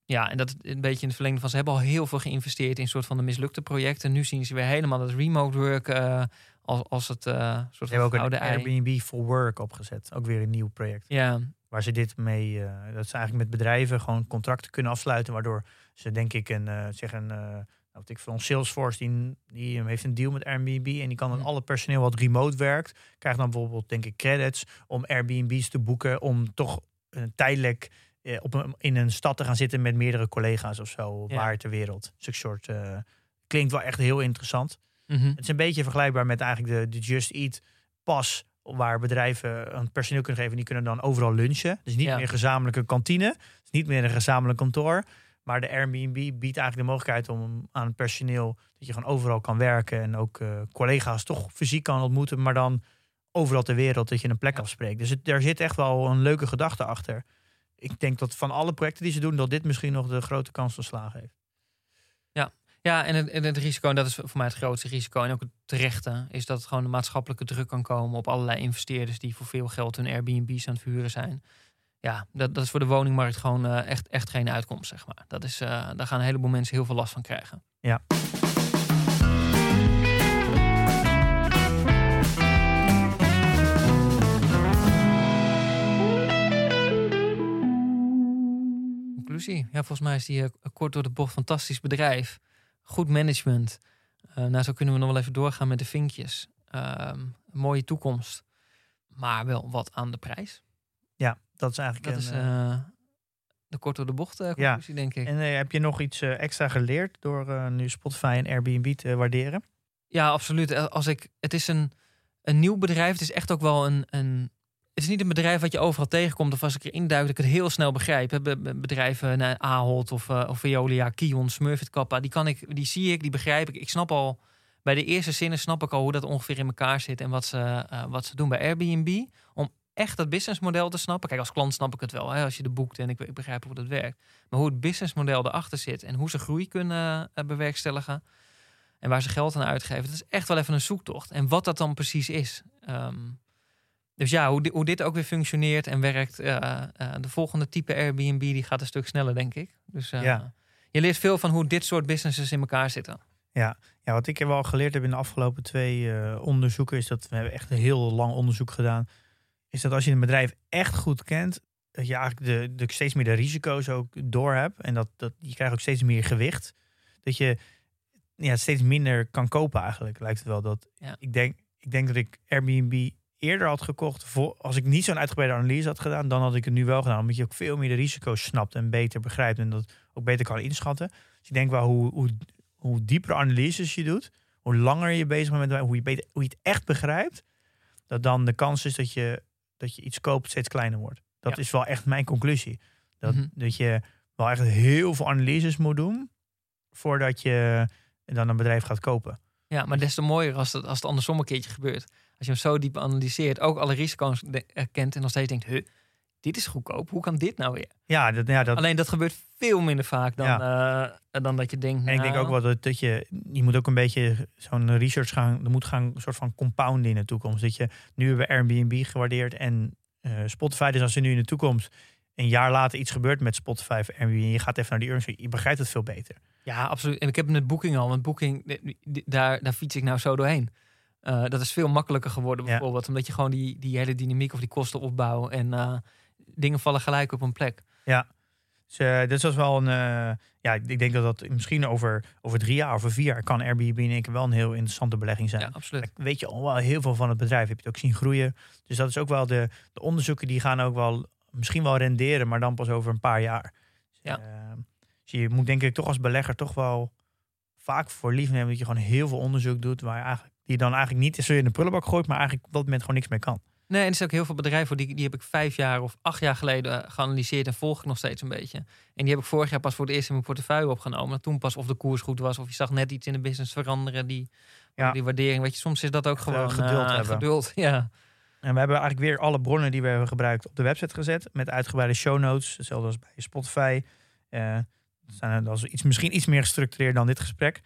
Ja, en dat een beetje in het verlengde van ze hebben al heel veel geïnvesteerd in soort van de mislukte projecten. Nu zien ze weer helemaal dat remote work uh, als, als het uh, soort van ook oude een Airbnb for Work opgezet. Ook weer een nieuw project. Ja. Waar ze dit mee, uh, dat ze eigenlijk met bedrijven gewoon contracten kunnen afsluiten, waardoor ze denk ik een, zeg een wat ik van Salesforce, die, die heeft een deal met Airbnb en die kan dan alle personeel wat remote werkt, krijgt dan bijvoorbeeld, denk ik, credits om Airbnb's te boeken om toch uh, tijdelijk op een, in een stad te gaan zitten met meerdere collega's of zo, ja. waar ter wereld. Soort uh, klinkt wel echt heel interessant. Mm -hmm. Het is een beetje vergelijkbaar met eigenlijk de, de Just Eat pas waar bedrijven een personeel kunnen geven. Die kunnen dan overal lunchen. Dus niet Ja. meer gezamenlijke kantine. Is niet meer een gezamenlijk kantoor. Maar de Airbnb biedt eigenlijk de mogelijkheid om aan het personeel dat je gewoon overal kan werken en ook eh, collega's toch fysiek kan ontmoeten, maar dan overal ter wereld dat je een plek afspreekt. Dus het, daar zit echt wel een leuke gedachte achter. Ik denk dat van alle projecten die ze doen, dat dit misschien nog de grote kans van slagen heeft. Ja, en het, en het risico, en dat is voor mij het grootste risico, en ook het terechte, is dat gewoon de maatschappelijke druk kan komen op allerlei investeerders die voor veel geld hun Airbnb's aan het verhuren zijn. Ja, dat, dat is voor de woningmarkt gewoon eh, echt, echt geen uitkomst, zeg maar. Dat is, eh, daar gaan een heleboel mensen heel veel last van krijgen. Ja. Ja, volgens mij is die eh, kort door de bocht fantastisch bedrijf. Goed management. Eh, nou, zo kunnen we nog wel even doorgaan met de vinkjes. Ehm, mooie toekomst. Maar wel wat aan de prijs. Ja, dat is eigenlijk Dat een, is eh, de kort door de bocht conclusie, denk ik. En heb je nog iets extra geleerd door nu Spotify en Airbnb te waarderen? Ja, absoluut. Als ik, het is een, een nieuw bedrijf. Het is echt ook wel een, een. Het is niet een bedrijf wat je overal tegenkomt. Of als ik erin duik, dat ik het heel snel begrijp. Bedrijven, nou, Ahold of, eh, of Veolia, Kion, Smurfit Kappa. Die, kan ik, die zie ik, die begrijp ik. Ik snap al, bij de eerste zinnen snap ik al hoe dat ongeveer in elkaar zit. En wat ze, eh, wat ze doen bij Airbnb. Om echt dat businessmodel te snappen. Kijk, als klant snap ik het wel. Hè, als je de boekt en ik, ik begrijp hoe dat werkt. Maar hoe het businessmodel erachter zit. En hoe ze groei kunnen eh, bewerkstelligen. En waar ze geld aan uitgeven. Dat is echt wel even een zoektocht. En wat dat dan precies is. Ehm, dus ja, hoe, di- hoe dit ook weer functioneert en werkt. eh, eh, de volgende type Airbnb die gaat een stuk sneller, denk ik. Dus eh, Ja. je leert veel van hoe dit soort businesses in elkaar zitten. Ja, wat ik wel geleerd heb in de afgelopen twee onderzoeken, is dat we hebben echt een heel lang onderzoek gedaan. Is dat als je een bedrijf echt goed kent, dat je eigenlijk de, de steeds meer de risico's ook door hebt. En dat, dat je krijgt ook steeds meer gewicht. Dat je ja, steeds minder kan kopen eigenlijk, lijkt het wel. Dat, Ja. ik, denk, ik denk dat ik Airbnb eerder had gekocht. Voor, als ik niet zo'n uitgebreide analyse had gedaan, dan had ik het nu wel gedaan. Omdat je ook veel meer de risico's snapt en beter begrijpt. En dat ook beter kan inschatten. Dus ik denk wel hoe, hoe, hoe diepere analyses je doet, hoe langer je bezig bent met hoe je, beter, hoe je het echt begrijpt, dat dan de kans is dat je, dat je iets koopt steeds kleiner wordt. Dat Ja. is wel echt mijn conclusie. Dat, Mhm. dat je wel echt heel veel analyses moet doen voordat je dan een bedrijf gaat kopen. Ja, maar des te mooier als het, als het andersom een keertje gebeurt. Als je hem zo diep analyseert, ook alle risico's erkent en nog steeds denkt, huh, dit is goedkoop. Hoe kan dit nou weer? Ja, dat, ja dat, Alleen dat gebeurt veel minder vaak dan, eh, dan dat je denkt. En ik denk nou, ook wel dat, dat je, je moet ook een beetje zo'n research gaan, er moet gaan een soort van compounden in de toekomst. Dat je, nu hebben we Airbnb gewaardeerd en eh, Spotify, dus als er nu in de toekomst een jaar later iets gebeurt met Spotify of Airbnb en je gaat even naar die earnings, je begrijpt het veel beter. Ja, absoluut. En ik heb het met Booking al. Want Booking, daar, daar fiets ik nou zo doorheen. Eh, dat is veel makkelijker geworden Ja. bijvoorbeeld. Omdat je gewoon die, die hele dynamiek of die kostenopbouw en eh, dingen vallen gelijk op een plek. Dus eh, dit was wel een, ja, ik denk dat dat misschien over, over drie jaar, over vier jaar kan Airbnb in één keer wel een heel interessante belegging zijn. Ja, absoluut. Maar weet je al wel heel veel van het bedrijf. Heb je het ook zien groeien. Dus dat is ook wel de, de onderzoeken die gaan ook wel misschien wel renderen, maar dan pas over een paar jaar. Dus, Ja. eh, dus je moet denk ik toch als belegger toch wel vaak voor lief nemen dat je gewoon heel veel onderzoek doet waar je eigenlijk die dan eigenlijk niet zo in de prullenbak gooit, maar eigenlijk op dat moment gewoon niks mee kan. Nee, en er zijn ook heel veel bedrijven, die, die heb ik vijf jaar of acht jaar geleden eh, geanalyseerd en volg ik nog steeds een beetje. En die heb ik vorig jaar pas voor het eerst in mijn portefeuille opgenomen. Toen pas of de koers goed was, of je zag net iets in de business veranderen, die, Ja. die waardering. Weet je, soms is dat ook gewoon geduld hebben. geduld. Ja. En we hebben eigenlijk weer alle bronnen die we hebben gebruikt op de website gezet. Met uitgebreide show notes. Hetzelfde als bij Spotify. Dat zijn, dat is iets, misschien iets meer gestructureerd dan dit gesprek.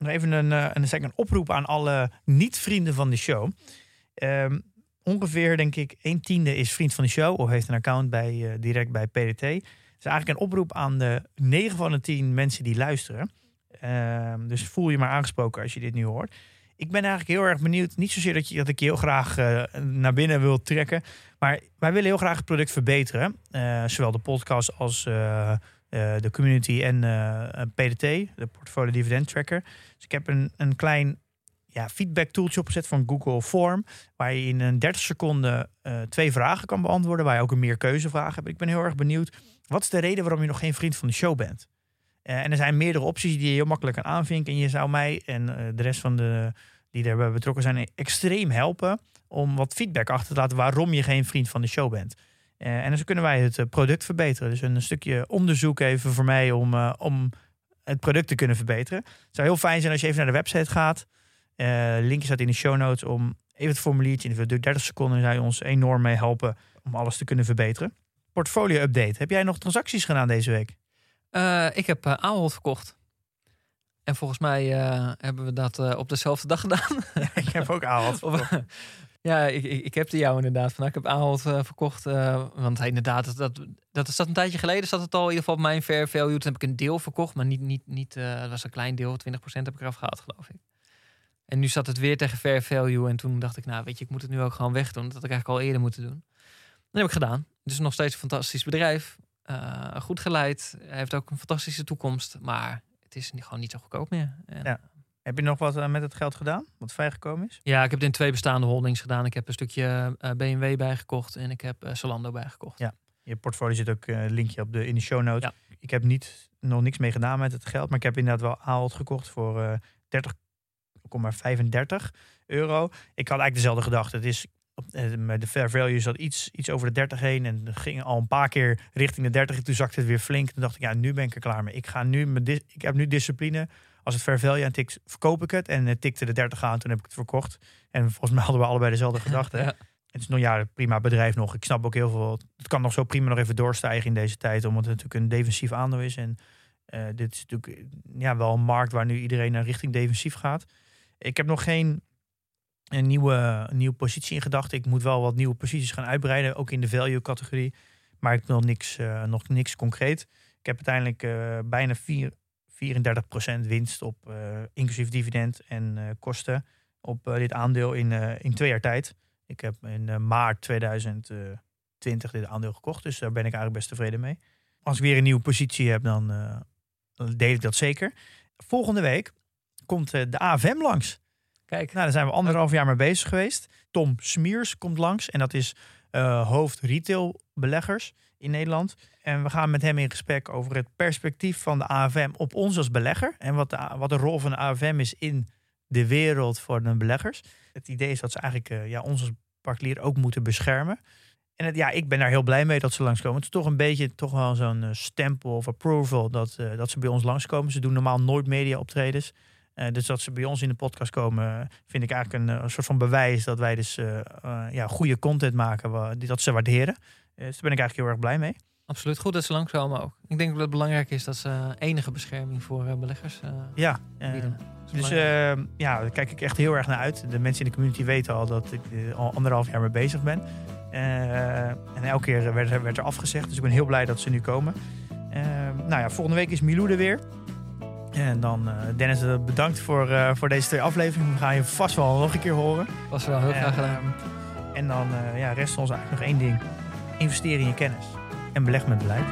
Nog even een, eh, een, een oproep aan alle niet-vrienden van de show. Ehm, ongeveer, denk ik, een tiende is vriend van de show. Of heeft een account bij, eh, direct bij PDT. Het is eigenlijk een oproep aan de 9 van de 10 mensen die luisteren. Ehm, dus voel je maar aangesproken als je dit nu hoort. Ik ben eigenlijk heel erg benieuwd. Niet zozeer dat, je, dat ik je heel graag eh, naar binnen wil trekken. Maar wij willen heel graag het product verbeteren. Zowel de podcast als de community en eh, PDT, de Portfolio Dividend Tracker. Dus ik heb een, een klein ja, feedback tooltje opgezet van Google Form. Waar je in een 30 seconden eh, twee vragen kan beantwoorden. Waar je ook een meer keuzevraag hebt. Ik ben heel erg benieuwd. Wat is de reden waarom je nog geen vriend van de show bent? Eh, en er zijn meerdere opties die je heel makkelijk kan aanvinken. En je zou mij en eh, de rest van de die daarbij betrokken zijn extreem helpen om wat feedback achter te laten waarom je geen vriend van de show bent. Eh, en dan kunnen wij het eh, product verbeteren. Dus een stukje onderzoek even voor mij om, eh, om het product te kunnen verbeteren. Het zou heel fijn zijn als je even naar de website gaat. Eh linkje staat in de show notes om even het formuliertje in te vullen. Duurt 30 seconden zou je ons enorm mee helpen om alles te kunnen verbeteren. Portfolio update. Heb jij nog transacties gedaan deze week? Ik heb uh, Ahold verkocht. En volgens mij uh, hebben we dat uh, op dezelfde dag gedaan. Ja, ik heb ook Ahold Ja, ik, ik, heb de jou inderdaad. Van, ik heb Ahold uh, verkocht. want hey, inderdaad, dat, dat, dat is dat een tijdje geleden. Zat het al in ieder geval op mijn fair value. Toen heb ik een deel verkocht. Maar niet, niet, niet het was een klein deel. 20% heb ik eraf gehaald, geloof ik. En nu zat het weer tegen fair value. En toen dacht ik, nou weet je, ik moet het nu ook gewoon wegdoen. Dat had ik eigenlijk al eerder moeten doen. Dat heb ik gedaan. Is nog steeds een fantastisch bedrijf. Goed geleid. Hij heeft ook een fantastische toekomst. Maar het is gewoon niet zo goedkoop meer. Ja. Heb je nog wat uh, met het geld gedaan? Wat vrijgekomen is? Ja, ik heb het in twee bestaande holdings gedaan. Ik heb een stukje uh, BMW bijgekocht. En ik heb Zalando bijgekocht. Ja. Je portfolio zit ook een linkje op de, in de show notes. Ja. Ik heb niet, nog niks mee gedaan met het geld. Maar ik heb inderdaad wel Ahold gekocht voor uh, 30,35 euro. Ik had eigenlijk dezelfde gedachte. Het is met de fair value zat iets, iets over de 30 heen. En ging al een paar keer richting de 30. En toen zakte het weer flink. Toen dacht ik, ja, nu ben ik er klaar mee. Ik, ga nu met ik heb nu discipline. Als het fair value aan tikt, verkoop ik het. En het tikte de 30 aan, toen heb ik het verkocht. En volgens mij hadden we allebei dezelfde gedachte. ja. Het is nog ja, prima bedrijf nog. Ik snap ook heel veel. Het kan nog zo prima nog even doorstijgen in deze tijd. Omdat het natuurlijk een defensief aandeel is. En uh, dit is natuurlijk ja, wel een markt waar nu iedereen naar richting defensief gaat. Ik heb nog geen een nieuwe, nieuwe positie in gedachten. Ik moet wel wat nieuwe posities gaan uitbreiden, ook in de value categorie. Maar ik wil niks, uh, nog niks concreet. Ik heb uiteindelijk uh, bijna 4, 34% winst op uh, inclusief dividend en kosten op dit aandeel in, in twee jaar tijd. Ik heb in maart 2020 dit aandeel gekocht, dus daar ben ik eigenlijk best tevreden mee. Als ik weer een nieuwe positie heb, dan, dan deel ik dat zeker. Volgende week komt de AFM langs. Kijk, nou, daar zijn we anderhalf jaar mee bezig geweest. Tom Smiers komt langs en dat is hoofd retail beleggers in Nederland. En we gaan met hem in gesprek over het perspectief van de AFM op ons als belegger. En wat de, wat de rol van de AFM is in de wereld voor de beleggers. Het idee is dat ze eigenlijk uh, ja, ons als particulier ook moeten beschermen. En ja, ik ben daar heel blij mee dat ze langskomen. Het is toch een beetje toch wel zo'n uh, stempel of approval dat, dat ze bij ons langskomen. Ze doen normaal nooit media optredens. Eh, dus dat ze bij ons in de podcast komen, vind ik eigenlijk een, soort van bewijs dat wij dus eh, eh, ja, goede content maken, dat ze waarderen. Eh, dus daar ben ik eigenlijk heel erg blij mee. Absoluut goed dat ze langskomen ook. Ik denk dat het belangrijk is dat ze enige bescherming voor eh, beleggers eh, Ja, eh, bieden. Is dus belangrijk. eh, ja, daar kijk ik echt heel erg naar uit. De mensen in de community weten al dat ik al anderhalf jaar mee bezig ben. Eh, en elke keer werd, er- werd er afgezegd, dus ik ben heel blij dat ze nu komen. Eh, nou ja, volgende week is Milou er weer. En dan, eh, Dennis, eh, bedankt voor, eh, voor deze twee afleveringen. We gaan je vast wel nog een keer horen. was wel heel graag gedaan. Ehm, en dan eh, ja, rest ons eigenlijk nog één ding. Investeer in je kennis. En beleg met beleid.